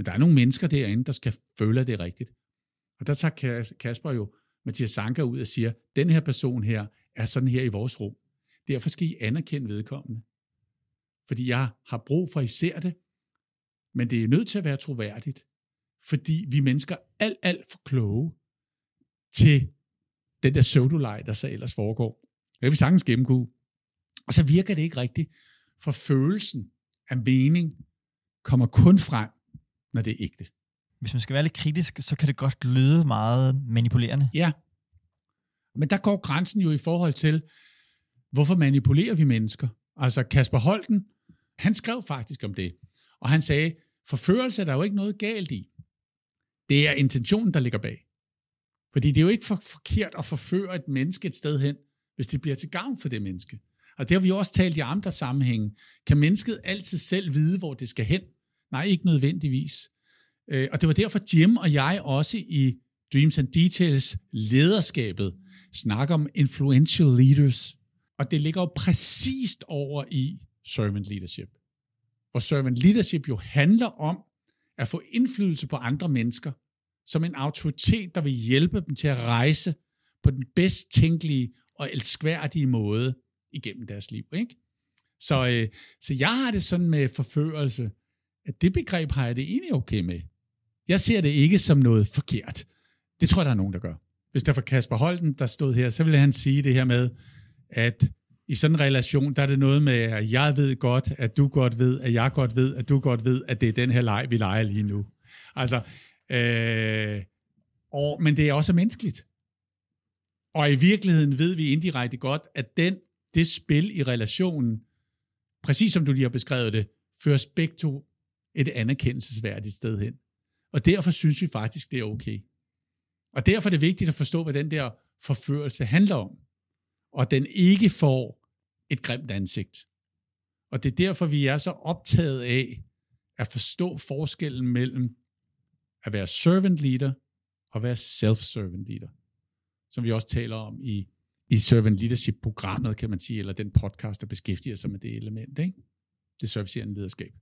Men der er nogle mennesker derinde, der skal føle, at det er rigtigt. Og der tager Kasper jo Mathias Sanker ud og siger, den her person her er sådan her i vores rum. Derfor skal I anerkende vedkommende. Fordi jeg har brug for, at I ser det, men det er nødt til at være troværdigt. Fordi vi mennesker er alt, alt for kloge til den der pseudolej, der så ellers foregår. Det kan vi sagtens gennemgå. Og så virker det ikke rigtigt, for følelsen af mening kommer kun frem, når det er ægte. Hvis man skal være lidt kritisk, så kan det godt lyde meget manipulerende. Ja, men der går grænsen jo i forhold til, hvorfor manipulerer vi mennesker? Altså Kasper Holten, han skrev faktisk om det, og han sagde, forførelse er der jo ikke noget galt i. Det er intentionen, der ligger bag. Fordi det er jo ikke for forkert at forføre et menneske et sted hen, hvis det bliver til gavn for det menneske. Og det har vi jo også talt i andre sammenhænge. Kan mennesket altid selv vide, hvor det skal hen? Nej, ikke nødvendigvis. Øh, og det var derfor Jim og jeg også i Dreams and Details lederskabet snakker om influential leaders. Og det ligger jo præcist over i servant leadership. Hvor servant leadership jo handler om at få indflydelse på andre mennesker, som en autoritet, der vil hjælpe dem til at rejse på den bedst tænkelige og elskværdige måde igennem deres liv. Ikke? Så, øh, så jeg har det sådan med forførelse, at det begreb har jeg det egentlig okay med. Jeg ser det ikke som noget forkert. Det tror jeg, der er nogen, der gør. Hvis der var Kasper Holten, der stod her, så ville han sige det her med, at i sådan en relation, der er det noget med, at jeg ved godt, at du godt ved, at jeg godt ved, at du godt ved, at det er den her leg, vi leger lige nu. Altså, øh, og, men det er også menneskeligt. Og i virkeligheden ved vi indirekte godt, at den, det spil i relationen, præcis som du lige har beskrevet det, fører begge to et anerkendelsesværdigt sted hen. Og derfor synes vi faktisk, det er okay. Og derfor er det vigtigt at forstå, hvad den der forførelse handler om. Og den ikke får et grimt ansigt. Og det er derfor, vi er så optaget af at forstå forskellen mellem at være servant leader og være self-servant leader. Som vi også taler om i, i servant leadership-programmet, kan man sige, eller den podcast, der beskæftiger sig med det element. Ikke? Det servicerende lederskab.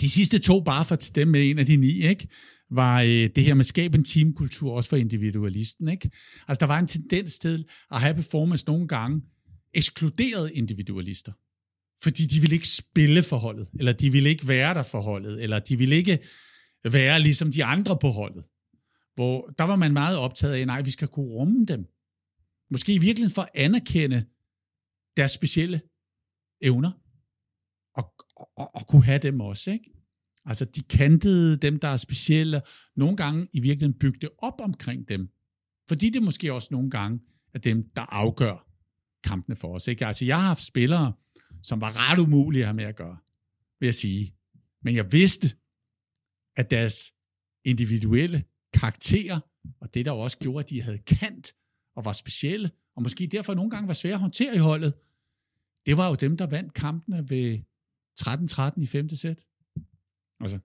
De sidste to, bare for dem med en af de ni, ikke? var øh, det her med skabe en teamkultur, også for individualisten. Ikke? Altså, der var en tendens til at have performance nogle gange ekskluderet individualister. Fordi de ville ikke spille forholdet, eller de ville ikke være der forholdet, eller de ville ikke være ligesom de andre på holdet. Hvor der var man meget optaget af, nej, vi skal kunne rumme dem. Måske i virkeligheden for at anerkende deres specielle evner, og, og, kunne have dem også. Ikke? Altså, de kantede dem, der er specielle, nogle gange i virkeligheden bygde op omkring dem. Fordi det måske også nogle gange er dem, der afgør kampene for os. Ikke? Altså, jeg har haft spillere, som var ret umulige at have med at gøre, vil jeg sige. Men jeg vidste, at deres individuelle karakterer, og det der også gjorde, at de havde kant og var specielle, og måske derfor nogle gange var svære at håndtere i holdet, det var jo dem, der vandt kampene ved 13-13 i femte sæt. Altså,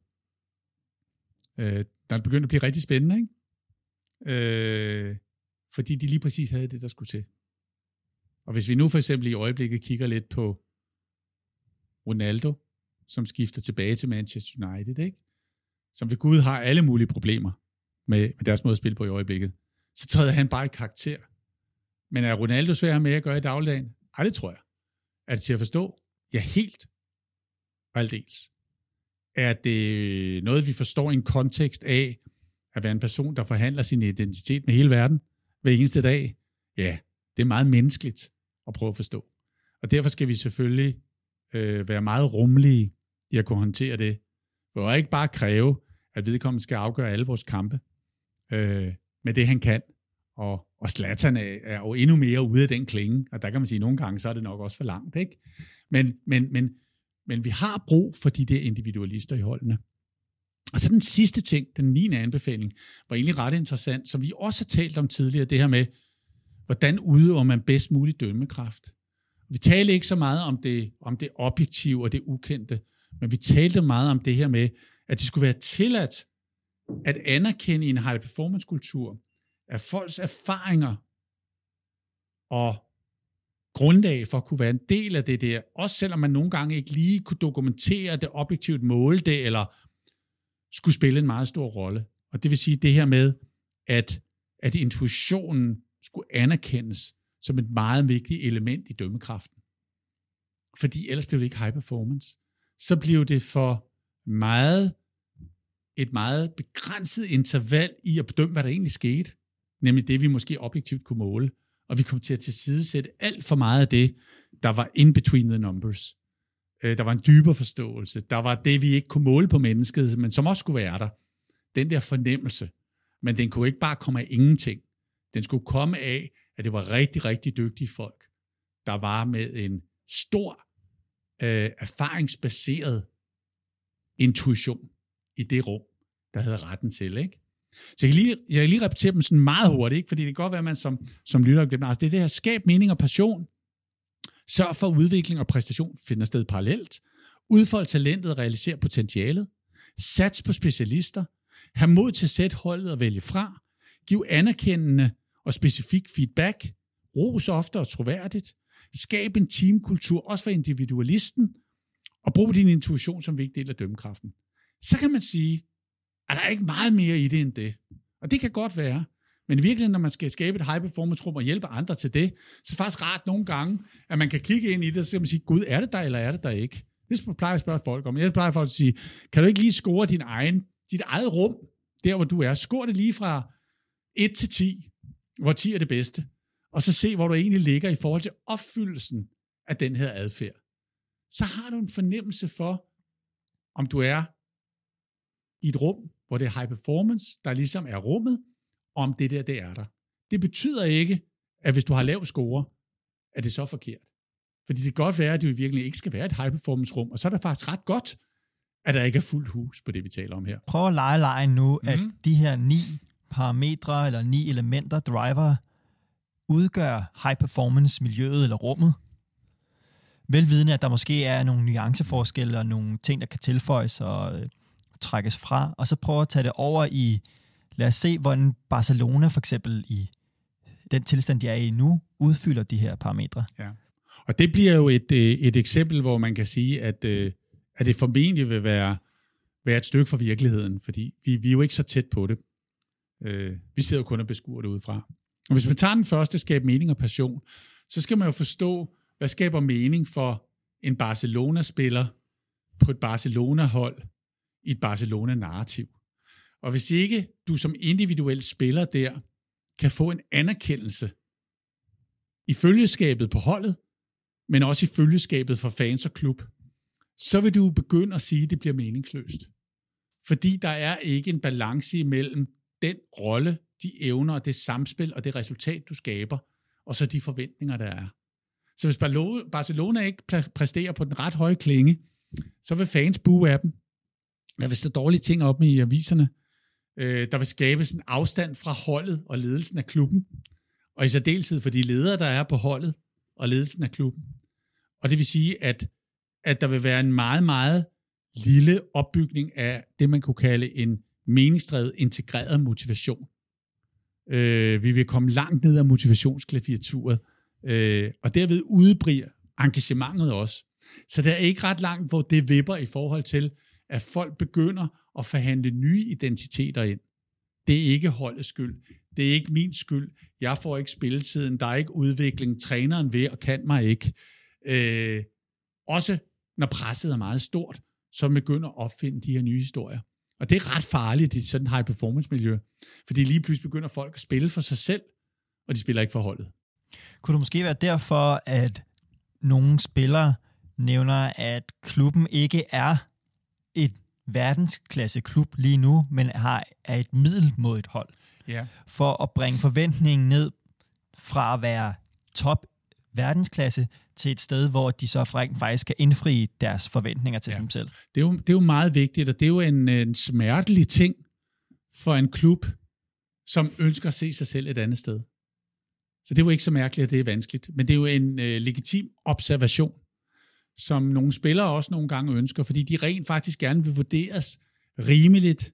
øh, der begyndte at blive rigtig spændende, ikke? Øh, fordi de lige præcis havde det, der skulle til. Og hvis vi nu for eksempel i øjeblikket kigger lidt på Ronaldo, som skifter tilbage til Manchester United, ikke? som ved Gud har alle mulige problemer med, med deres måde at spille på i øjeblikket, så træder han bare i karakter. Men er Ronaldo svær med at gøre i dagligdagen? Ej, det tror jeg. Er det til at forstå? Ja, helt. Og aldeles. Er det noget, vi forstår i en kontekst af at være en person, der forhandler sin identitet med hele verden hver eneste dag? Ja, det er meget menneskeligt at prøve at forstå. Og derfor skal vi selvfølgelig øh, være meget rummelige i at kunne håndtere det. Og ikke bare kræve, at vedkommende skal afgøre alle vores kampe øh, med det, han kan. Og, og slatterne er, er jo endnu mere ude af den klinge, og der kan man sige, at nogle gange så er det nok også for langt. Ikke? Men, men, men, men vi har brug for de der individualister i holdene. Og så den sidste ting, den 9. anbefaling, var egentlig ret interessant, som vi også har talt om tidligere, det her med, hvordan udøver man bedst muligt dømmekraft. Vi talte ikke så meget om det, om det objektive og det ukendte, men vi talte meget om det her med, at det skulle være tilladt at anerkende i en high performance kultur, at folks erfaringer og grundlag for at kunne være en del af det der, også selvom man nogle gange ikke lige kunne dokumentere det objektivt måle det, eller skulle spille en meget stor rolle. Og det vil sige det her med, at, at intuitionen skulle anerkendes som et meget vigtigt element i dømmekraften. Fordi ellers blev det ikke high performance. Så blev det for meget et meget begrænset interval i at bedømme, hvad der egentlig skete. Nemlig det, vi måske objektivt kunne måle. Og vi kom til at tilsidesætte alt for meget af det, der var in between the numbers. Øh, der var en dybere forståelse. Der var det, vi ikke kunne måle på mennesket, men som også skulle være der. Den der fornemmelse. Men den kunne ikke bare komme af ingenting. Den skulle komme af, at det var rigtig, rigtig dygtige folk, der var med en stor øh, erfaringsbaseret intuition i det rum, der havde retten til. Ikke? Så jeg kan, lige, jeg kan lige repetere dem sådan meget hurtigt, ikke? fordi det kan godt være, at man som, som lytter glemmer, altså det er det her skab mening og passion, Sørg for, at udvikling og præstation finder sted parallelt. Udfold talentet og realiser potentialet. Sats på specialister. Ha' mod til at sætte holdet og vælge fra. Giv anerkendende og specifik feedback. Ros ofte og troværdigt. Skab en teamkultur, også for individualisten. Og brug din intuition som vigtig del af dømmekraften. Så kan man sige, er der er ikke meget mere i det end det. Og det kan godt være. Men i virkeligheden, når man skal skabe et high performance rum og hjælpe andre til det, så er det faktisk rart nogle gange, at man kan kigge ind i det, og så kan man sige, gud, er det der, eller er det der ikke? Det plejer jeg at spørge folk om. Jeg plejer folk at sige, kan du ikke lige score din egen, dit eget rum, der hvor du er? Score det lige fra 1 til 10, hvor 10 er det bedste. Og så se, hvor du egentlig ligger i forhold til opfyldelsen af den her adfærd. Så har du en fornemmelse for, om du er i et rum, hvor det er high performance, der ligesom er rummet, om det der, det er der. Det betyder ikke, at hvis du har lav score, at det er så forkert. Fordi det kan godt være, at det i virkeligheden ikke skal være et high performance rum, og så er det faktisk ret godt, at der ikke er fuldt hus på det, vi taler om her. Prøv at lege lejen nu, mm. at mhm. de her ni parametre eller ni elementer, driver, udgør high performance miljøet eller rummet. Velvidende, at der måske er nogle nuanceforskelle og nogle ting, der kan tilføjes og øh, trækkes fra, og så prøve at tage det over i Lad os se, hvordan Barcelona for eksempel i den tilstand, de er i nu, udfylder de her parametre. Ja. Og det bliver jo et, øh, et eksempel, hvor man kan sige, at, øh, at det formentlig vil være, være et stykke fra virkeligheden, fordi vi, vi er jo ikke så tæt på det. Øh, vi sidder jo kun og beskuer det udefra. Og hvis man tager den første, skabe mening og passion, så skal man jo forstå, hvad skaber mening for en Barcelona-spiller på et Barcelona-hold i et Barcelona-narrativ. Og hvis ikke du som individuel spiller der kan få en anerkendelse i følgeskabet på holdet, men også i følgeskabet for fans og klub, så vil du begynde at sige, at det bliver meningsløst. Fordi der er ikke en balance imellem den rolle, de evner og det samspil og det resultat, du skaber, og så de forventninger, der er. Så hvis Barcelona ikke præsterer på den ret høje klinge, så vil fans bue af dem. Der vil stå dårlige ting op i aviserne. Øh, der vil skabes en afstand fra holdet og ledelsen af klubben, og i særdeleshed for de ledere, der er på holdet og ledelsen af klubben. Og det vil sige, at, at der vil være en meget, meget lille opbygning af det, man kunne kalde en meningsdrevet integreret motivation. Øh, vi vil komme langt ned af motivationsklaviaturet, øh, og derved udbriger engagementet også. Så der er ikke ret langt, hvor det vipper i forhold til, at folk begynder at forhandle nye identiteter ind. Det er ikke holdets skyld. Det er ikke min skyld. Jeg får ikke spilletiden. Der er ikke udvikling. Træneren ved og kan mig ikke. Øh, også når presset er meget stort, så begynder at opfinde de her nye historier. Og det er ret farligt i sådan high performance miljø, fordi lige pludselig begynder folk at spille for sig selv, og de spiller ikke for holdet. Kunne det måske være derfor, at nogle spillere nævner, at klubben ikke er et verdensklasse klub lige nu, men har, er et middelmodigt hold. Ja. For at bringe forventningen ned fra at være top verdensklasse til et sted, hvor de så faktisk kan indfri deres forventninger til ja. sig selv. Det er, jo, det er jo meget vigtigt, og det er jo en, en smertelig ting for en klub, som ønsker at se sig selv et andet sted. Så det er jo ikke så mærkeligt, at det er vanskeligt, men det er jo en øh, legitim observation som nogle spillere også nogle gange ønsker, fordi de rent faktisk gerne vil vurderes rimeligt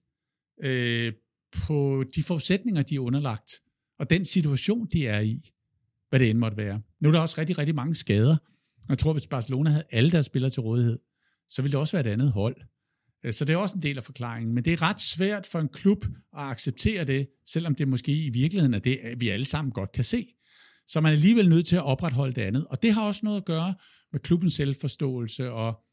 øh, på de forudsætninger, de er underlagt, og den situation, de er i, hvad det end måtte være. Nu er der også rigtig, rigtig mange skader. Jeg tror, hvis Barcelona havde alle deres spillere til rådighed, så ville det også være et andet hold. Øh, så det er også en del af forklaringen. Men det er ret svært for en klub at acceptere det, selvom det måske i virkeligheden er det, vi alle sammen godt kan se. Så man er alligevel nødt til at opretholde det andet. Og det har også noget at gøre med klubbens selvforståelse, og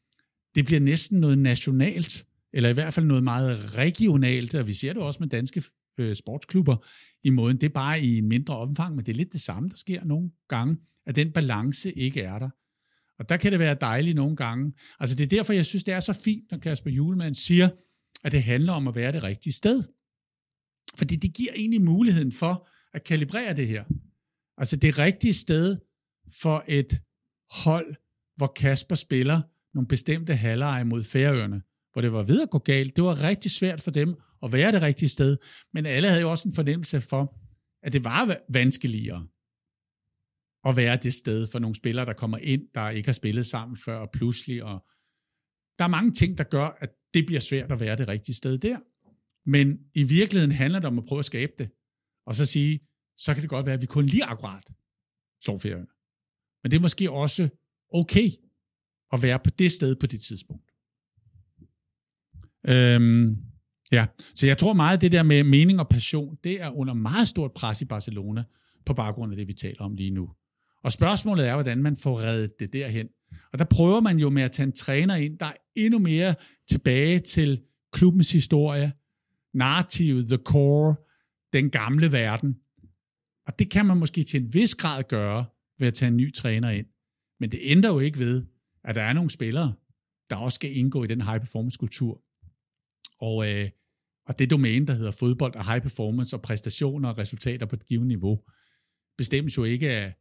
det bliver næsten noget nationalt, eller i hvert fald noget meget regionalt, og vi ser det også med danske øh, sportsklubber i måden. Det er bare i en mindre omfang, men det er lidt det samme, der sker nogle gange, at den balance ikke er der. Og der kan det være dejligt nogle gange. Altså det er derfor, jeg synes, det er så fint, når Kasper Julemand siger, at det handler om at være det rigtige sted. Fordi det giver egentlig muligheden for at kalibrere det her. Altså det rigtige sted for et hold, hvor Kasper spiller nogle bestemte halvleje mod Færøerne, hvor det var ved at gå galt. Det var rigtig svært for dem at være det rigtige sted, men alle havde jo også en fornemmelse for, at det var vanskeligere. at være det sted for nogle spillere, der kommer ind, der ikke har spillet sammen før, og pludselig, og der er mange ting, der gør, at det bliver svært at være det rigtige sted der. Men i virkeligheden handler det om at prøve at skabe det, og så sige, så kan det godt være, at vi kun lige akkurat slår ferierne. Men det er måske også okay at være på det sted på det tidspunkt. Øhm, ja, så jeg tror meget, at det der med mening og passion, det er under meget stort pres i Barcelona, på baggrund af det, vi taler om lige nu. Og spørgsmålet er, hvordan man får reddet det derhen. Og der prøver man jo med at tage en træner ind, der er endnu mere tilbage til klubbens historie, narrativet, the core, den gamle verden. Og det kan man måske til en vis grad gøre ved at tage en ny træner ind. Men det ændrer jo ikke ved, at der er nogle spillere, der også skal indgå i den high performance kultur. Og, øh, og det domæne, der hedder fodbold og high performance og præstationer og resultater på et givet niveau, bestemmes jo ikke af,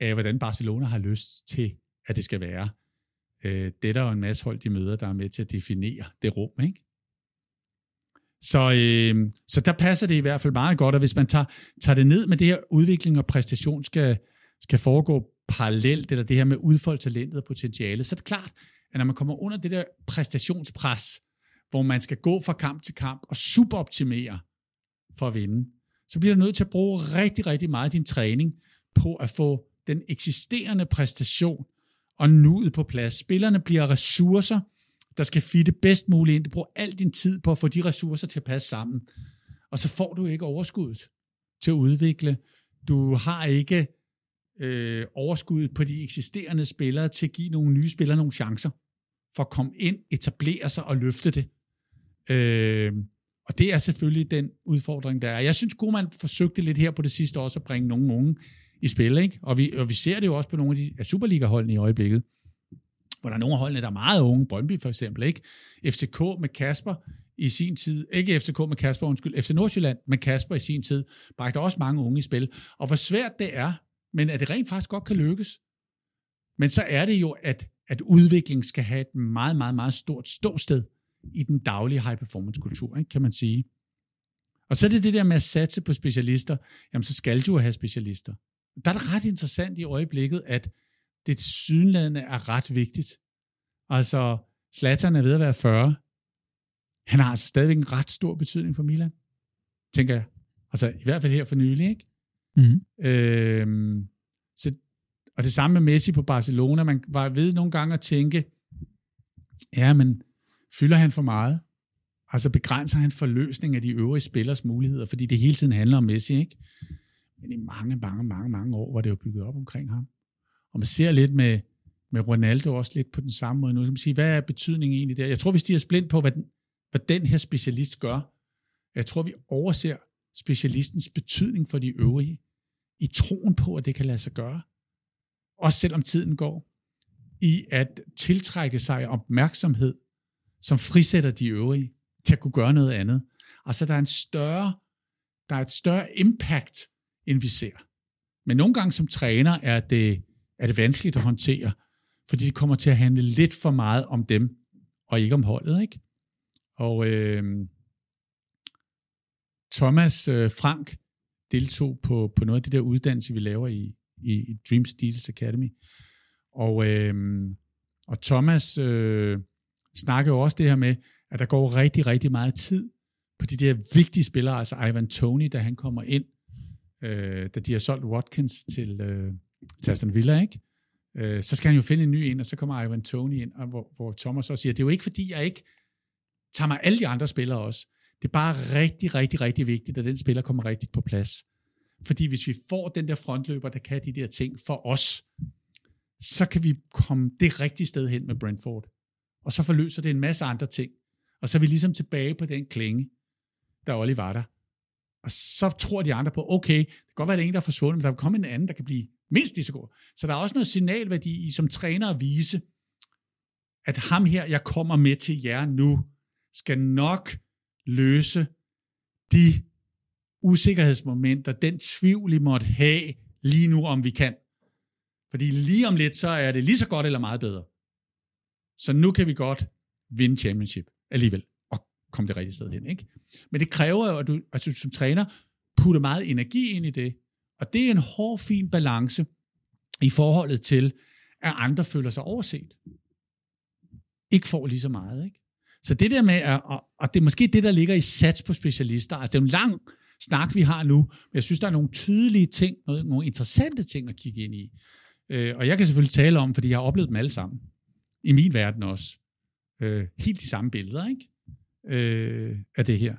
af, hvordan Barcelona har lyst til, at det skal være. Øh, det er der jo en masse hold, de møder, der er med til at definere det rum, ikke? Så, øh, så der passer det i hvert fald meget godt, at hvis man tager, tager det ned med det her udvikling og præstation skal, skal foregå parallelt, eller det her med udfolde talentet og potentialet, så er det klart, at når man kommer under det der præstationspres, hvor man skal gå fra kamp til kamp og suboptimere for at vinde, så bliver du nødt til at bruge rigtig, rigtig meget af din træning på at få den eksisterende præstation og nuet på plads. Spillerne bliver ressourcer, der skal fitte bedst muligt ind. Du bruger al din tid på at få de ressourcer til at passe sammen. Og så får du ikke overskuddet til at udvikle. Du har ikke øh, overskuddet på de eksisterende spillere til at give nogle nye spillere nogle chancer for at komme ind, etablere sig og løfte det. Øh, og det er selvfølgelig den udfordring, der er. Jeg synes, Koeman forsøgte lidt her på det sidste også at bringe nogle unge i spil, ikke? Og, vi, og vi ser det jo også på nogle af de Superliga-holdene i øjeblikket, hvor der er nogle af holdene, der er meget unge, Brøndby for eksempel, ikke? FCK med Kasper i sin tid, ikke FCK med Kasper, undskyld, FC Nordsjælland med Kasper i sin tid, bragte også mange unge i spil. Og hvor svært det er, men at det rent faktisk godt kan lykkes. Men så er det jo, at, at udvikling skal have et meget, meget, meget stort ståsted i den daglige high performance kultur, ikke, kan man sige. Og så er det det der med at satse på specialister, jamen så skal du have specialister. Der er det ret interessant i øjeblikket, at det synlædende er ret vigtigt. Altså, Slattern er ved at være 40. Han har altså stadigvæk en ret stor betydning for Milan, tænker jeg. Altså, i hvert fald her for nylig, ikke? Mm-hmm. Øhm, så, og det samme med Messi på Barcelona. Man var ved nogle gange at tænke, ja, men fylder han for meget? Altså begrænser han forløsning af de øvrige spillers muligheder, fordi det hele tiden handler om Messi, ikke? Men i mange, mange, mange, mange år var det jo bygget op omkring ham. Og man ser lidt med, med Ronaldo også lidt på den samme måde nu. Så man siger, hvad er betydningen egentlig der? Jeg tror, vi stiger splint på, hvad den, hvad den her specialist gør. Jeg tror, vi overser specialistens betydning for de øvrige, i troen på, at det kan lade sig gøre. Også selvom tiden går. I at tiltrække sig opmærksomhed, som frisætter de øvrige til at kunne gøre noget andet. Altså der er en større, der er et større impact, end vi ser. Men nogle gange som træner er det, er det vanskeligt at håndtere, fordi det kommer til at handle lidt for meget om dem, og ikke om holdet. Ikke? Og øh, Thomas øh, Frank deltog på, på noget af det der uddannelse, vi laver i, i, i Dream Steels Academy. Og, øh, og Thomas øh, snakkede også det her med, at der går rigtig, rigtig meget tid på de der vigtige spillere, altså Ivan Tony, da han kommer ind, øh, da de har solgt Watkins til, øh, til Aston Villa, ikke? Øh, så skal han jo finde en ny ind, og så kommer Ivan Tony ind, og hvor, hvor Thomas så siger, det er jo ikke fordi, jeg ikke tager mig alle de andre spillere også. Det er bare rigtig, rigtig, rigtig vigtigt, at den spiller kommer rigtigt på plads. Fordi hvis vi får den der frontløber, der kan de der ting for os, så kan vi komme det rigtige sted hen med Brentford. Og så forløser det en masse andre ting. Og så er vi ligesom tilbage på den klinge, der Olli var der. Og så tror de andre på, okay, det kan godt være, det er en, der er forsvundet, men der kan komme en anden, der kan blive mindst lige så god. Så der er også noget signalværdi i som træner at vise, at ham her, jeg kommer med til jer nu, skal nok løse de usikkerhedsmomenter, den tvivl, I måtte have lige nu, om vi kan. Fordi lige om lidt, så er det lige så godt eller meget bedre. Så nu kan vi godt vinde championship alligevel, og komme det rigtige sted hen. Ikke? Men det kræver jo, at du altså, som træner putter meget energi ind i det, og det er en hård, fin balance i forholdet til, at andre føler sig overset. Ikke får lige så meget. Ikke? Så det der med, at, og, og det er måske det, der ligger i sats på specialister. Altså det er en lang snak, vi har nu, men jeg synes, der er nogle tydelige ting, nogle, nogle interessante ting at kigge ind i. Øh, og jeg kan selvfølgelig tale om, fordi jeg har oplevet dem alle sammen. I min verden også. Øh, helt de samme billeder, ikke? Øh, af det her.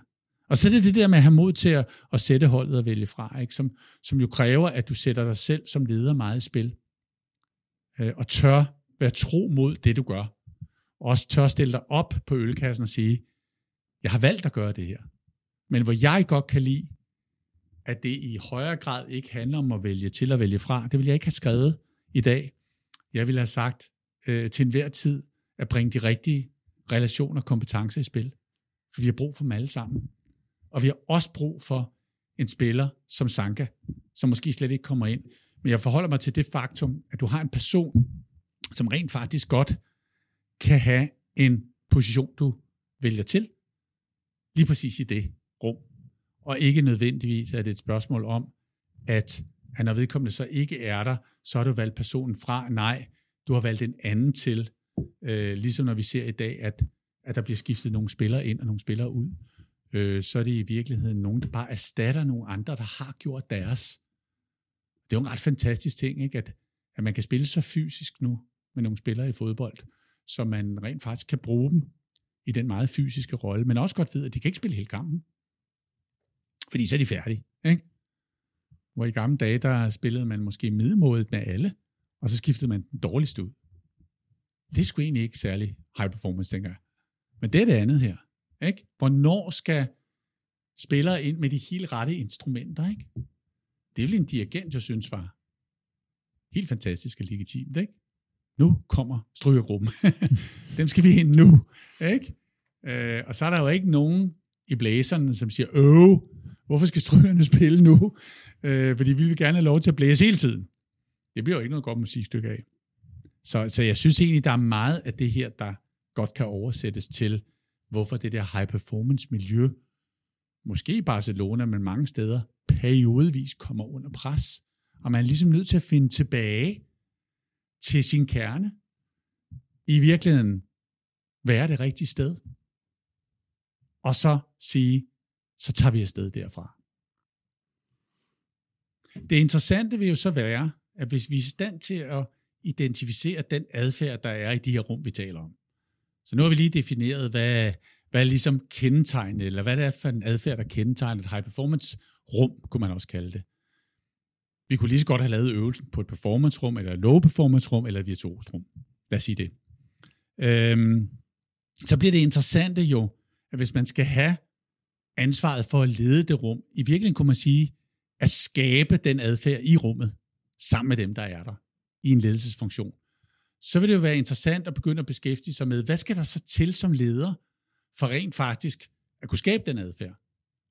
Og så er det det der med at have mod til at, at sætte holdet og vælge fra, ikke? Som, som jo kræver, at du sætter dig selv som leder meget i spil. Øh, og tør være tro mod det, du gør. Også tør stille dig op på ølkassen og sige, jeg har valgt at gøre det her. Men hvor jeg godt kan lide, at det i højere grad ikke handler om at vælge til at vælge fra, det vil jeg ikke have skrevet i dag. Jeg vil have sagt øh, til enhver tid at bringe de rigtige relationer og kompetencer i spil. For vi har brug for dem alle sammen. Og vi har også brug for en spiller som Sanka, som måske slet ikke kommer ind. Men jeg forholder mig til det faktum, at du har en person, som rent faktisk godt kan have en position, du vælger til, lige præcis i det rum. Og ikke nødvendigvis er det et spørgsmål om, at, at når vedkommende så ikke er der, så har du valgt personen fra. Nej, du har valgt en anden til. Øh, ligesom når vi ser i dag, at, at der bliver skiftet nogle spillere ind og nogle spillere ud, øh, så er det i virkeligheden nogen, der bare erstatter nogle andre, der har gjort deres. Det er jo en ret fantastisk ting, ikke? At, at man kan spille så fysisk nu med nogle spillere i fodbold, så man rent faktisk kan bruge dem i den meget fysiske rolle, men også godt ved, at de kan ikke spille hele kampen. Fordi så er de færdige. Ikke? Hvor i gamle dage, der spillede man måske middelmådet med alle, og så skiftede man den dårligste ud. Det skulle egentlig ikke særlig high performance, tænker jeg. Men det er det andet her. Ikke? Hvornår skal spillere ind med de helt rette instrumenter? Ikke? Det er vel en dirigent, jeg synes var helt fantastisk og legitimt. Ikke? Nu kommer strygergruppen. Dem skal vi ind nu. Ikke? Øh, og så er der jo ikke nogen i blæserne, som siger, øv, hvorfor skal strygerne spille nu? Øh, fordi vi vil gerne have lov til at blæse hele tiden. Det bliver jo ikke noget godt musikstykke af. Så, så jeg synes egentlig, der er meget af det her, der godt kan oversættes til, hvorfor det der high performance miljø, måske i Barcelona, men mange steder, periodvis kommer under pres. Og man er ligesom nødt til at finde tilbage til sin kerne. I virkeligheden være det rigtige sted. Og så sige, så tager vi afsted derfra. Det interessante vil jo så være, at hvis vi er i stand til at identificere den adfærd, der er i de her rum, vi taler om. Så nu har vi lige defineret, hvad, hvad er ligesom kendetegnet, eller hvad det er for en adfærd, der kendetegner et high performance rum, kunne man også kalde det. Vi kunne lige så godt have lavet øvelsen på et performance rum, eller et low performance rum, eller et virtuost rum. Lad os sige det. Øhm, så bliver det interessante jo, at hvis man skal have ansvaret for at lede det rum, i virkeligheden kunne man sige, at skabe den adfærd i rummet, sammen med dem, der er der, i en ledelsesfunktion, så vil det jo være interessant at begynde at beskæftige sig med, hvad skal der så til som leder, for rent faktisk at kunne skabe den adfærd.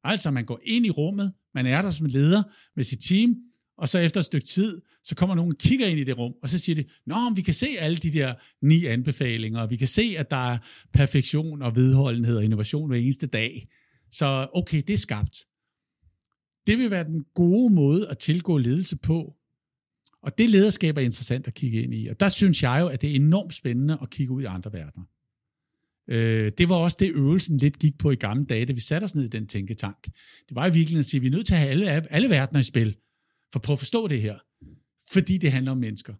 Altså, man går ind i rummet, man er der som leder med sit team, og så efter et stykke tid, så kommer nogen og kigger ind i det rum, og så siger de, Nå, vi kan se alle de der ni anbefalinger, og vi kan se, at der er perfektion og vedholdenhed og innovation hver eneste dag. Så okay, det er skabt. Det vil være den gode måde at tilgå ledelse på. Og det lederskab er interessant at kigge ind i. Og der synes jeg jo, at det er enormt spændende at kigge ud i andre verdener. Øh, det var også det, øvelsen lidt gik på i gamle dage, da vi satte os ned i den tænketank. Det var i virkeligheden at sige, at vi er nødt til at have alle, alle verdener i spil, for at at forstå det her. Fordi det handler om mennesker.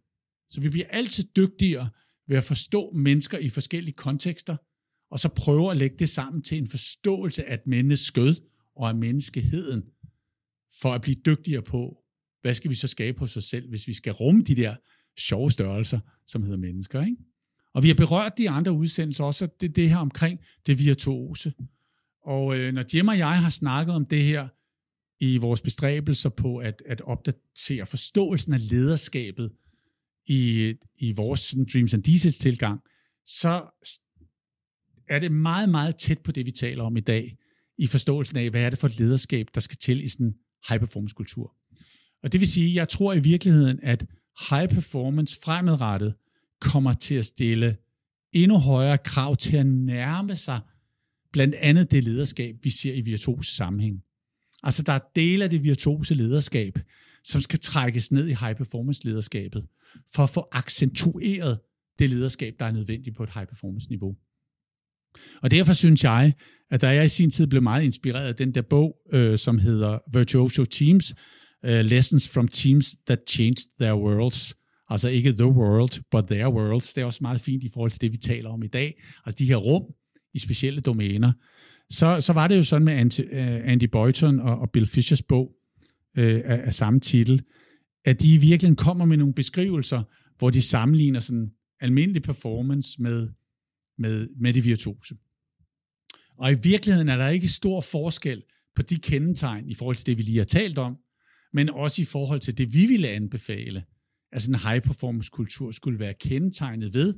Så vi bliver altid dygtigere ved at forstå mennesker i forskellige kontekster, og så prøve at lægge det sammen til en forståelse af et og af menneskeheden, for at blive dygtigere på, hvad skal vi så skabe hos os selv, hvis vi skal rumme de der sjove størrelser, som hedder mennesker. Ikke? Og vi har berørt de andre udsendelser også, det, det her omkring det virtuose. Og øh, når Jim og jeg har snakket om det her i vores bestræbelser på at, at opdatere forståelsen af lederskabet i, i vores sådan, Dreams and Diesels tilgang, så er det meget, meget tæt på det, vi taler om i dag, i forståelsen af, hvad er det for et lederskab, der skal til i sådan en high-performance kultur. Og det vil sige, jeg tror i virkeligheden, at high performance fremadrettet kommer til at stille endnu højere krav til at nærme sig blandt andet det lederskab, vi ser i virtuose sammenhæng. Altså der er dele af det virtuose lederskab, som skal trækkes ned i high performance lederskabet, for at få accentueret det lederskab, der er nødvendigt på et high performance niveau. Og derfor synes jeg, at da jeg i sin tid blev meget inspireret af den der bog, øh, som hedder Virtuoso Teams, uh, Lessons from Teams That Changed Their Worlds, altså ikke the world, but their worlds, det er også meget fint i forhold til det, vi taler om i dag, altså de her rum i specielle domæner, så, så var det jo sådan med Andy, uh, øh, Andy Boyton og, og Bill Fishers bog uh, af, af samme titel, at de virkelig kommer med nogle beskrivelser, hvor de sammenligner sådan almindelig performance med, med, med det virtuose. Og i virkeligheden er der ikke stor forskel på de kendetegn i forhold til det, vi lige har talt om, men også i forhold til det, vi ville anbefale, at sådan en high performance kultur skulle være kendetegnet ved,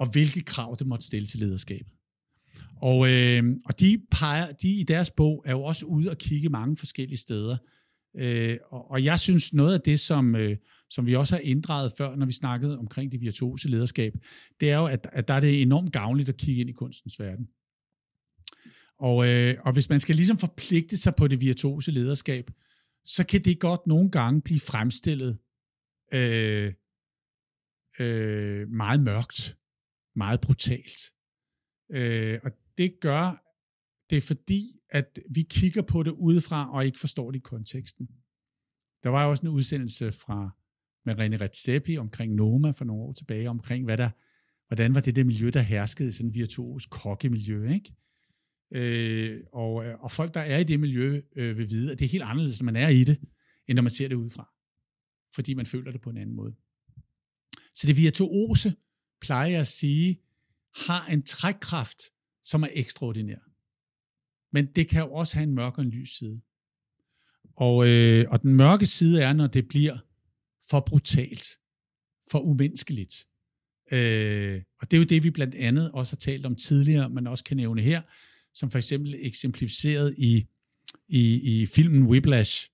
og hvilke krav det måtte stille til lederskabet. Og, øh, og de, peger, de i deres bog er jo også ude og kigge mange forskellige steder. Øh, og, og jeg synes, noget af det, som, øh, som vi også har inddraget før, når vi snakkede omkring det virtuose lederskab, det er jo, at, at der er det enormt gavnligt at kigge ind i kunstens verden. Og, øh, og hvis man skal ligesom forpligte sig på det virtuose lederskab, så kan det godt nogle gange blive fremstillet øh, øh, meget mørkt, meget brutalt. Øh, og det gør det er fordi, at vi kigger på det udefra og ikke forstår det i konteksten. Der var jo også en udsendelse fra med René Redzepi omkring Noma for nogle år tilbage, omkring hvad der, hvordan var det det miljø, der herskede i sådan en virtuos kokkemiljø, ikke? Øh, og, og folk, der er i det miljø, øh, vil vide, at det er helt anderledes, når man er i det, end når man ser det udefra. Fordi man føler det på en anden måde. Så det virtuose, plejer jeg at sige, har en trækkraft, som er ekstraordinær. Men det kan jo også have en mørk og en lys side. Og, øh, og den mørke side er, når det bliver for brutalt, for umenneskeligt. Øh, og det er jo det, vi blandt andet også har talt om tidligere, men også kan nævne her, som for eksempel eksemplificeret i, i, i filmen Whiplash,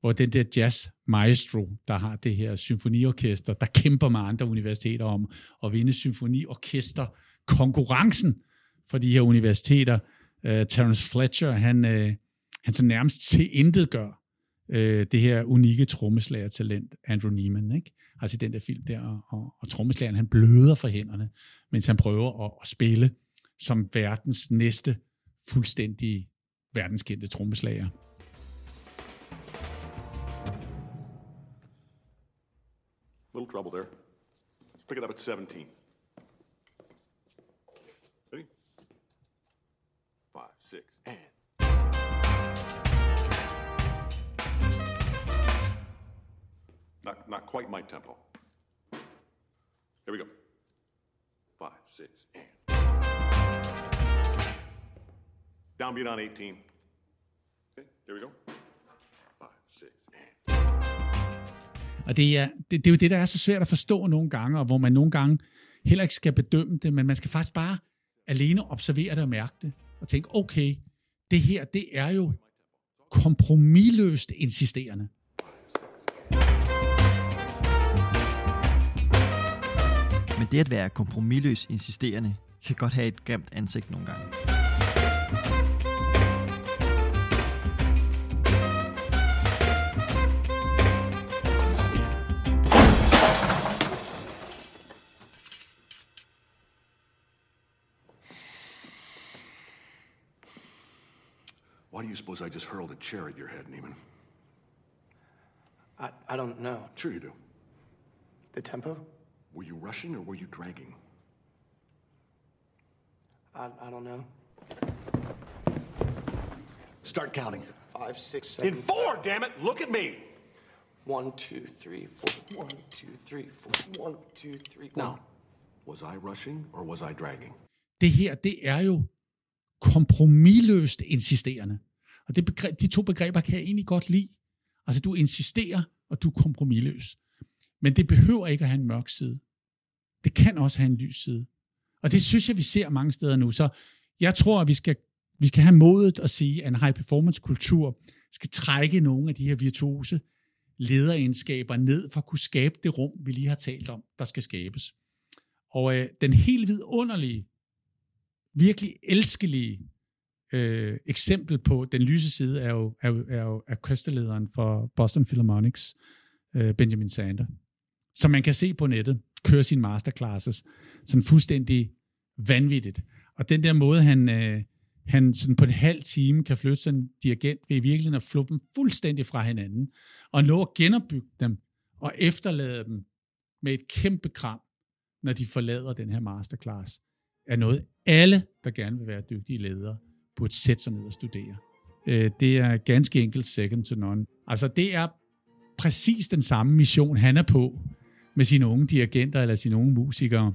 hvor den der jazz maestro, der har det her symfoniorkester, der kæmper med andre universiteter om at vinde symfoniorkester konkurrencen for de her universiteter. Uh, Terence Fletcher, han, uh, han så nærmest til intet gør uh, øh, det her unikke trommeslager-talent, Andrew Neiman, ikke? Altså den der film der, og, og, og trommeslageren, han bløder for hænderne, mens han prøver at, at spille som verdens næste fuldstændig verdenskendte trommeslager. Little trouble there. Let's pick it up at 17. Ready? Five, six, and. Not, not quite my tempo. Here we go. Five, six, and. Downbeat on 18. Okay, here we go. Five, six, and. Og det er, det, det er jo det, der er så svært at forstå nogle gange, og hvor man nogle gange heller ikke skal bedømme det, men man skal faktisk bare alene observere det og mærke det, og tænke, okay, det her, det er jo kompromilløst insisterende. Men det at være kompromilløs insisterende, kan godt have et grimt ansigt nogle gange. You suppose I just hurled a chair at your head, Neiman? I, I don't know. Sure you do. The tempo? Were you rushing or were you dragging? I, I don't know. Start counting. Five, six, seven. In four, damn it! Look at me! One, two, three, four. One, two, three, four. One, two, three. Now, was I rushing or was I dragging? Det her, det er jo kompromilløst insisterende. Og det begreb, de to begreber kan jeg egentlig godt lide. Altså, du insisterer, og du er kompromilløs. Men det behøver ikke at have en mørk side. Det kan også have en lys side. Og det synes jeg, vi ser mange steder nu. Så jeg tror, at vi skal, vi skal have modet at sige, at en high performance kultur skal trække nogle af de her virtuose lederegenskaber ned for at kunne skabe det rum, vi lige har talt om, der skal skabes. Og øh, den helt vidunderlige, virkelig elskelige øh, eksempel på, den lyse side er jo, er, jo- er jo orkesterlederen for Boston Philharmonics, øh, Benjamin Sander, som man kan se på nettet, kører sine masterclasses, sådan fuldstændig vanvittigt. Og den der måde, han, øh, han sådan på en halv time kan flytte sådan en dirigent ved virkelig at fluppe dem fuldstændig fra hinanden, og nå at genopbygge dem, og efterlade dem med et kæmpe kram, når de forlader den her masterclass, er noget, alle, der gerne vil være dygtige ledere, burde sætte sig ned og studere. Øh, Det er ganske enkelt second to none. Altså, det er præcis den samme mission, han er på med sine unge dirigenter eller sine unge musikere,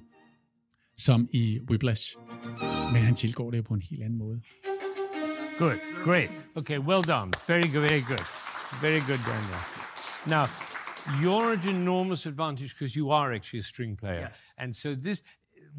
som i Whiplash. Men han tilgår det på en helt anden måde. Good, great. Okay, well done. Very good, very good. Very good, Daniel. Now, you're at enormous advantage because you are actually a string player. Yes. And so this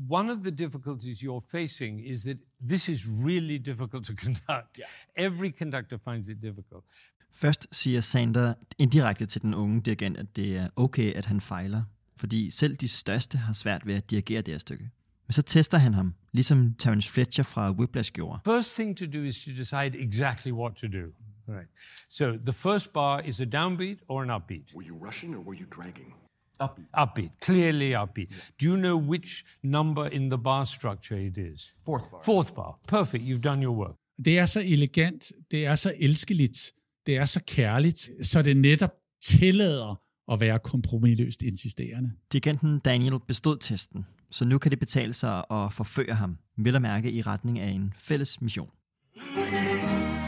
one of the difficulties you're facing is that this is really difficult to conduct. Every conductor finds it difficult. Først siger Sander indirekte til den unge dirigent, at det er okay, at han fejler, fordi selv de største har svært ved at dirigere det her stykke. Men så tester han ham, ligesom Terence Fletcher fra Whiplash gjorde. First thing to do is to decide exactly what to do. Right. So the first bar is a downbeat or an upbeat? Were you rushing or were you dragging? Upbeat. Upbeat, clearly upbeat. Do you know which number in the bar structure it is? Fourth bar. Fourth bar. Perfect. You've done your work. Det er så elegant, det er så elskeligt, det er så kærligt, så det netop tillader at være kompromilløst insisterende. Dirigenten Daniel bestod testen, så nu kan det betale sig at forføre ham, vel at mærke i retning af en fælles mission.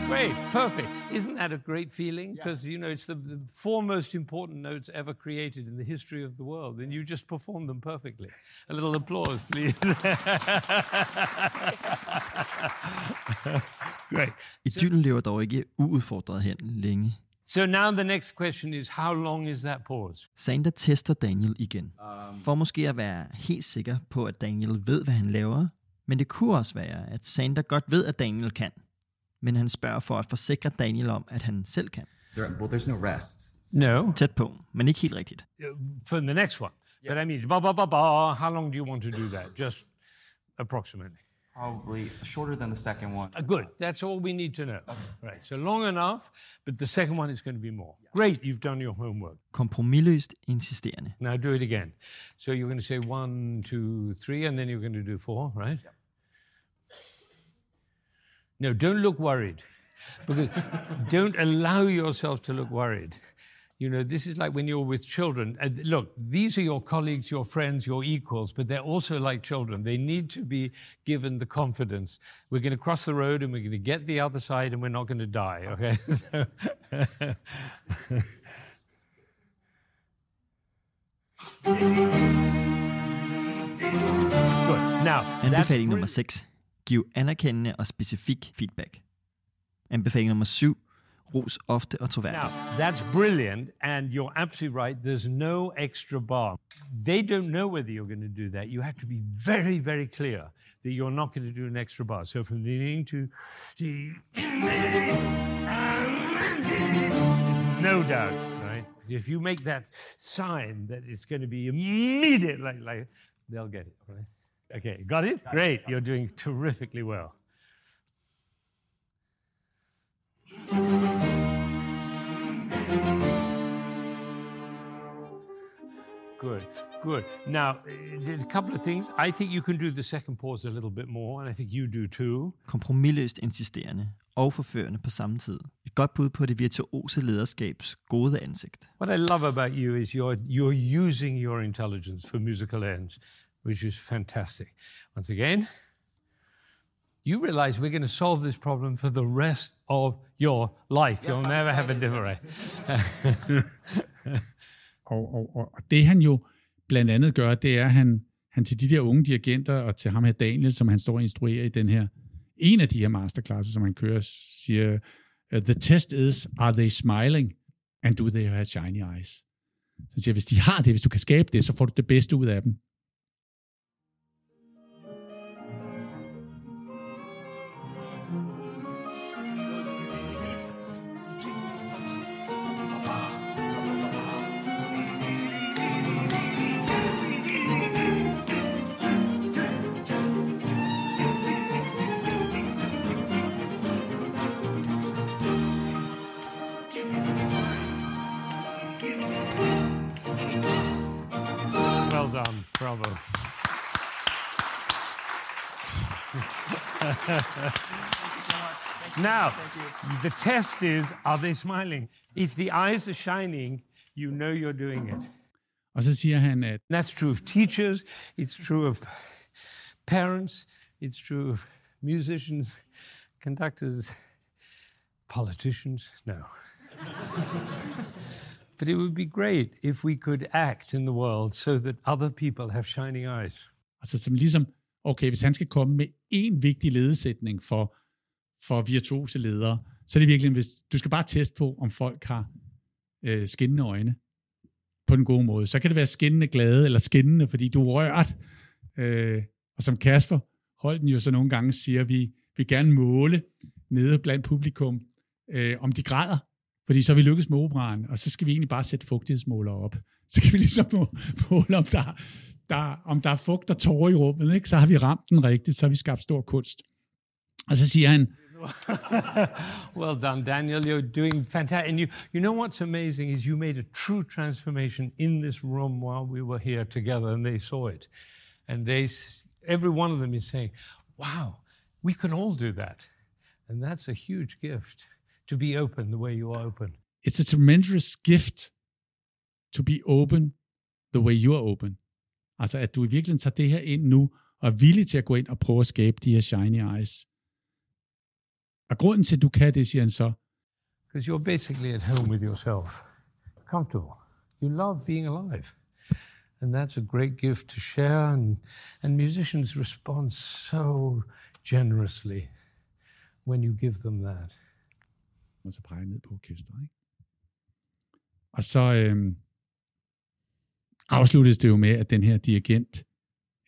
Great, perfect. Isn't that a great feeling? Because you know it's the, the four most important notes ever created in the history of the world, and you just performed them perfectly. A little applause, please. Great. Idyllen lever dog ikke uudfordret hen længe. So now the next question is, how long is that pause? Sander tester Daniel igen, for måske at være helt sikker på, at Daniel ved, hvad han laver, men det kunne også være, at Sander godt ved, at Daniel kan. Men han spørger for at forsikre Daniel om, at han selv kan. There, well, there's no rest. No. Tæt på, men ikke helt rigtigt. For the next one. But I mean, ba ba ba ba. How long do you want to do that? Just approximately. Probably shorter than the second one. Uh, good. That's all we need to know. Right. So long enough, but the second one is going to be more. Great. You've done your homework. Kompromilløst insisterende. Now do it again. So you're going to say one, two, three, and then you're going to do four, right? No, don't look worried. Because don't allow yourself to look worried. You know, this is like when you're with children. And look, these are your colleagues, your friends, your equals, but they're also like children. They need to be given the confidence. We're going to cross the road and we're going to get the other side and we're not going to die, okay? So, Good. Now, that's Anbefaling nummer brilliant. 6. Giv anerkendende og specifik feedback. Anbefaling nummer 7. Ros ofte og troværdigt. Now, that's brilliant, and you're absolutely right. There's no extra bar. They don't know whether you're going to do that. You have to be very, very clear that you're not going to do an extra bar. So from the beginning to the no doubt, right? If you make that sign that it's going to be immediate, like, like they'll get it, right? Okay, got it? Great. You're doing terrifically well. Good, good. Now, uh, a couple of things. I think you can do the second pause a little bit more, and I think you do too. Kompromilløst insisterende og forførende på samme tid. Et godt bud på det virtuose lederskabs gode ansigt. What I love about you is you're you're using your intelligence for musical ends, which is fantastic. Once again, you realize we're going to solve this problem for the rest of your life. You'll I'm never have a excited, different. Og, og, og, og det han jo blandt andet gør, det er, at han, han til de der unge dirigenter, og til ham her Daniel, som han står og instruerer i den her, en af de her masterclasses, som han kører, siger, the test is, are they smiling, and do they have shiny eyes? Så han siger, hvis de har det, hvis du kan skabe det, så får du det bedste ud af dem. Done. Bravo. now, the test is are they smiling? If the eyes are shining, you know you're doing it. Og så siger han, at And that's true of teachers, it's true of parents, it's true of musicians, conductors, politicians. No. but it would be great if we could act in the world so that other people have shining eyes. altså, som ligesom, okay, hvis han skal komme med en vigtig ledesætning for, for virtuose ledere, så er det virkelig, hvis du skal bare teste på, om folk har øh, skinnende øjne på den gode måde. Så kan det være skinnende glade, eller skinnende, fordi du er rørt. Øh, og som Kasper Holden jo så nogle gange siger, vi vil gerne måle nede blandt publikum, øh, om de græder, fordi så er vi lykkes med operaen, og så skal vi egentlig bare sætte fugtighedsmåler op. Så kan vi ligesom måle, om der, der, om der er fugt og tårer i rummet, ikke? så har vi ramt den rigtigt, så har vi skabt stor kunst. Og så siger han, well done, Daniel. You're doing fantastic. And you, you know what's amazing is you made a true transformation in this room while we were here together, and they saw it. And they, every one of them is saying, "Wow, we can all do that," and that's a huge gift to be open the way you are open. it's a tremendous gift to be open the way you are open. Altså, at du i virkeligheden tager det her ind nu, og er villig til at gå ind og prøve at skabe de her shiny eyes. Og grunden til, at du kan det, siger han så, Because you're basically at home with yourself, comfortable. You love being alive. And that's a great gift to share. And, and musicians respond so generously when you give them that. Og så peger ned på orkestret. Ikke? Og så øhm, afsluttes det jo med, at den her dirigent,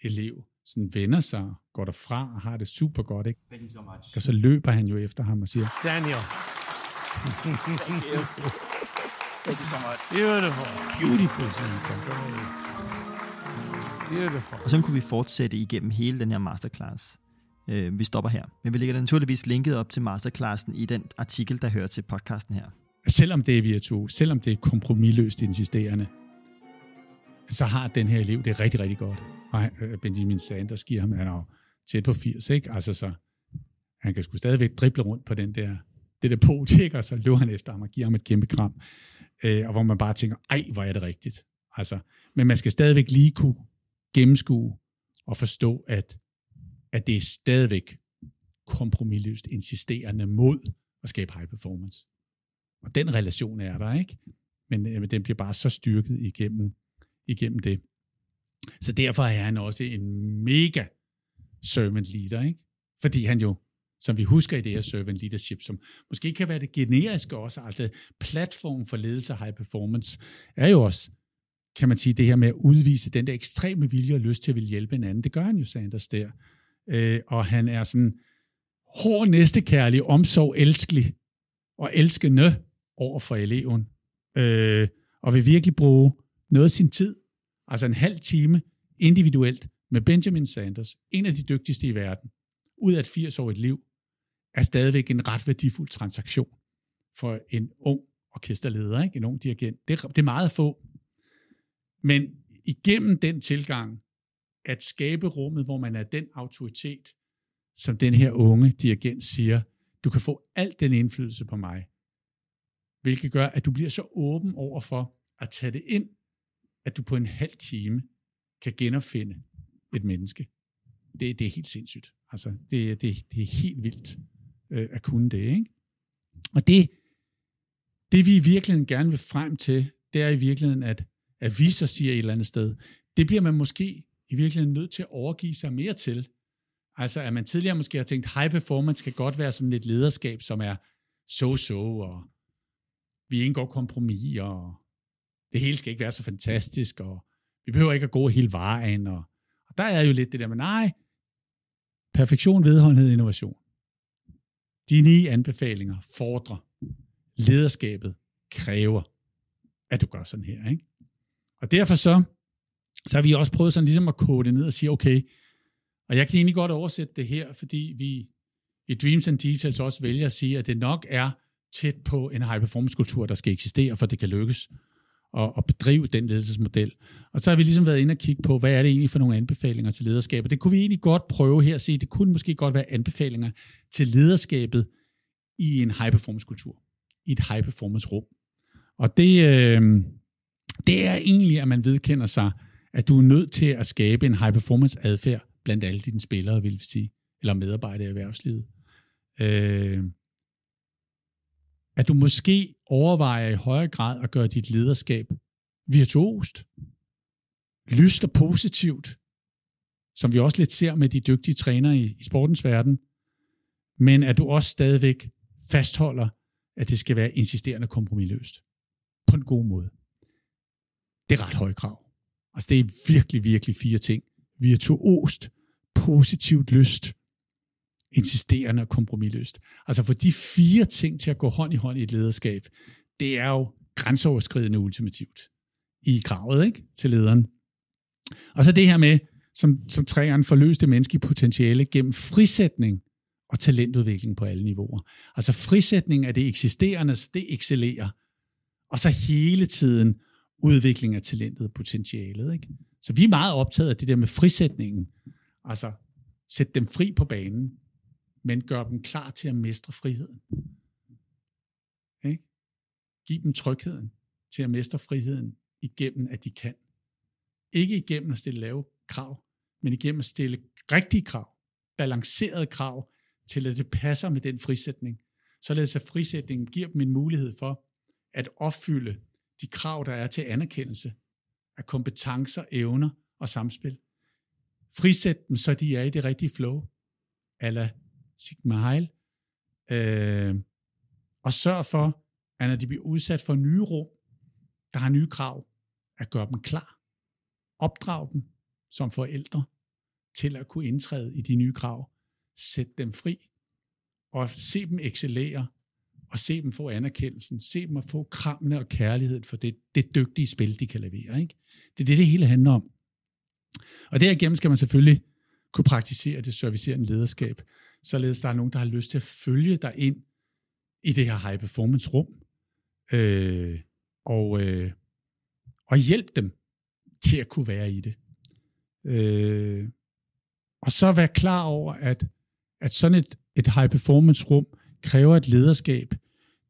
elev, sådan vender sig, går derfra og har det super godt. Ikke? Thank you so much. Og så løber han jo efter ham og siger, Daniel. Thank you so much. Beautiful. beautiful, han så. Beautiful. Og så kunne vi fortsætte igennem hele den her masterclass. Øh, vi stopper her. Men vi lægger naturligvis linket op til masterclassen i den artikel, der hører til podcasten her. selvom det er virtuos, selvom det er kompromilløst insisterende, så har den her elev det rigtig, rigtig godt. Og øh, Benjamin Sanders giver ham, han er tæt på 80, ikke? Altså så, han kan sgu stadigvæk drible rundt på den der, det der podie, ikke? Og så løber han efter ham og giver ham et kæmpe kram. Øh, og hvor man bare tænker, ej, hvor er det rigtigt. Altså, men man skal stadigvæk lige kunne gennemskue og forstå, at, at det er stadigvæk kompromilløst insisterende mod at skabe high performance. Og den relation er der, ikke? Men, øh, men den bliver bare så styrket igennem, igennem det. Så derfor er han også en mega servant leader, ikke? Fordi han jo, som vi husker i det her servant leadership, som måske kan være det generiske også, altså platform for ledelse og high performance, er jo også, kan man sige, det her med at udvise den der ekstreme vilje og lyst til at ville hjælpe en anden. Det gør han jo, Sanders, der. Øh, og han er sådan hård næstekærlig, omsorg, elskelig og elskende over for eleven, øh, og vil virkelig bruge noget af sin tid, altså en halv time individuelt med Benjamin Sanders, en af de dygtigste i verden, ud af et 80-årigt liv, er stadigvæk en ret værdifuld transaktion for en ung orkesterleder, ikke? en ung dirigent. Det, er- det er meget få. Men igennem den tilgang, at skabe rummet, hvor man er den autoritet, som den her unge dirigent siger, du kan få al den indflydelse på mig, hvilket gør, at du bliver så åben over for at tage det ind, at du på en halv time kan genopfinde et menneske. Det, det er helt sindssygt. Altså, det, det, det er helt vildt øh, at kunne det. Ikke? Og det, det vi i virkeligheden gerne vil frem til, det er i virkeligheden, at, at vi så siger et eller andet sted, det bliver man måske i virkeligheden nødt til at overgive sig mere til. Altså, at man tidligere måske har tænkt, high performance kan godt være sådan et lederskab, som er so-so, og vi indgår kompromis, og det hele skal ikke være så fantastisk, og vi behøver ikke at gå hele vejen, og, og der er jo lidt det der med, nej, perfektion, vedholdenhed, innovation. De ni anbefalinger fordrer, lederskabet kræver, at du gør sådan her. Ikke? Og derfor så, så har vi også prøvet sådan ligesom at kode det ned og sige, okay, og jeg kan egentlig godt oversætte det her, fordi vi i Dreams and Details også vælger at sige, at det nok er tæt på en high performance kultur, der skal eksistere, for det kan lykkes at, at bedrive den ledelsesmodel. Og så har vi ligesom været inde og kigge på, hvad er det egentlig for nogle anbefalinger til lederskabet. Det kunne vi egentlig godt prøve her at se. Det kunne måske godt være anbefalinger til lederskabet i en high-performance-kultur, i et high-performance-rum. Og det, øh, det er egentlig, at man vedkender sig, at du er nødt til at skabe en high-performance-adfærd blandt alle dine spillere, vil vi sige, eller medarbejdere i erhvervslivet. Øh, at du måske overvejer i højere grad at gøre dit lederskab virtuost, lyst og positivt, som vi også lidt ser med de dygtige trænere i, i sportens verden, men at du også stadigvæk fastholder, at det skal være insisterende kompromilløst. På en god måde. Det er ret høj krav. Altså det er virkelig, virkelig fire ting. Virtuost, positivt lyst, insisterende og kompromilløst. Altså for de fire ting til at gå hånd i hånd i et lederskab, det er jo grænseoverskridende ultimativt i kravet ikke? til lederen. Og så det her med, som, som træerne forløste menneske potentiale gennem frisætning og talentudvikling på alle niveauer. Altså frisætning af det eksisterende, det excellerer. Og så hele tiden udvikling af talentet og potentialet. Ikke? Så vi er meget optaget af det der med frisætningen. Altså sætte dem fri på banen, men gør dem klar til at mestre friheden. Ikke? Giv dem trygheden til at mestre friheden igennem, at de kan. Ikke igennem at stille lave krav, men igennem at stille rigtige krav, balancerede krav, til at det passer med den frisætning. Således at frisætningen giver dem en mulighed for at opfylde de krav, der er til anerkendelse af kompetencer, evner og samspil. Frisæt dem, så de er i det rigtige flow, eller Sigma Heil, øh, og sørg for, at når de bliver udsat for nye rum, der har nye krav, at gøre dem klar. Opdrag dem som forældre til at kunne indtræde i de nye krav. Sæt dem fri, og se dem excellere, og se dem få anerkendelsen, se dem at få krammene og kærligheden for det, det dygtige spil, de kan levere. Ikke? Det er det, det hele handler om. Og derigennem skal man selvfølgelig kunne praktisere det servicerende lederskab, således der er nogen, der har lyst til at følge dig ind i det her high performance rum, øh, og, øh, og hjælpe dem til at kunne være i det. Øh, og så være klar over, at, at sådan et, et high performance rum kræver et lederskab,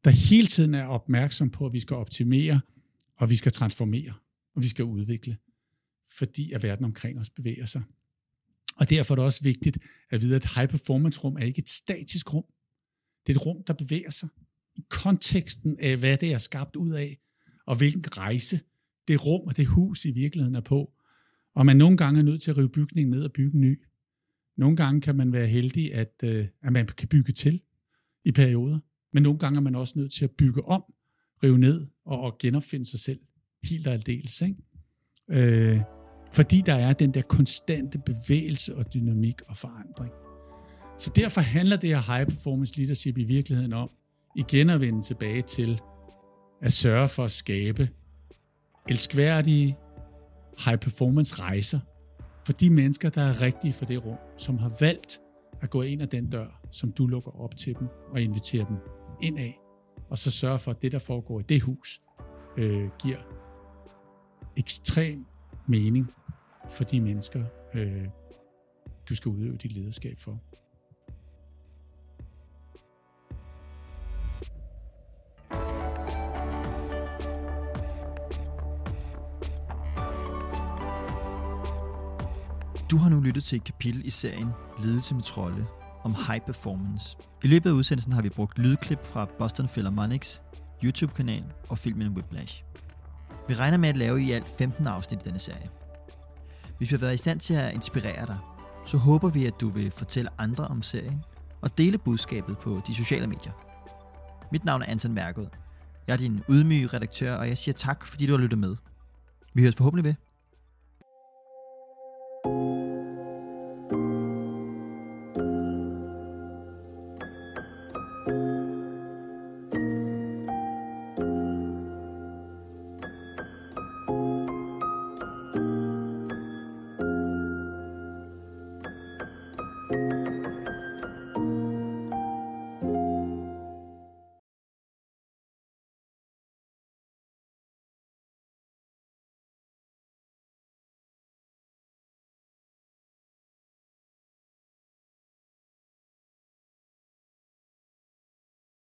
der hele tiden er opmærksom på, at vi skal optimere, og vi skal transformere, og vi skal udvikle, fordi at verden omkring os bevæger sig. Og derfor er det også vigtigt at vide, at high performance rum er ikke et statisk rum. Det er et rum, der bevæger sig i konteksten af, hvad det er skabt ud af, og hvilken rejse det rum og det hus i virkeligheden er på. Og man nogle gange er nødt til at rive bygningen ned og bygge en ny. Nogle gange kan man være heldig, at, øh, at man kan bygge til i perioder. Men nogle gange er man også nødt til at bygge om, rive ned og, og genopfinde sig selv helt og aldeles. Ikke? Øh, fordi der er den der konstante bevægelse og dynamik og forandring. Så derfor handler det her high performance leadership i virkeligheden om igen at vende tilbage til at sørge for at skabe elskværdige high performance rejser for de mennesker, der er rigtige for det rum, som har valgt at gå ind ad den dør, som du lukker op til dem og inviterer dem ind af, og så sørge for, at det, der foregår i det hus, øh, giver ekstrem mening for de mennesker, øh, du skal udøve dit lederskab for. Du har nu lyttet til et kapitel i serien Ledelse med trolde om high performance. I løbet af udsendelsen har vi brugt lydklip fra Boston Philharmonics YouTube-kanal og filmen Whiplash. Vi regner med at lave i alt 15 afsnit i denne serie. Hvis vi har været i stand til at inspirere dig, så håber vi, at du vil fortælle andre om serien og dele budskabet på de sociale medier. Mit navn er Anton Mærkod. Jeg er din ydmyge redaktør, og jeg siger tak, fordi du har lyttet med. Vi høres forhåbentlig ved.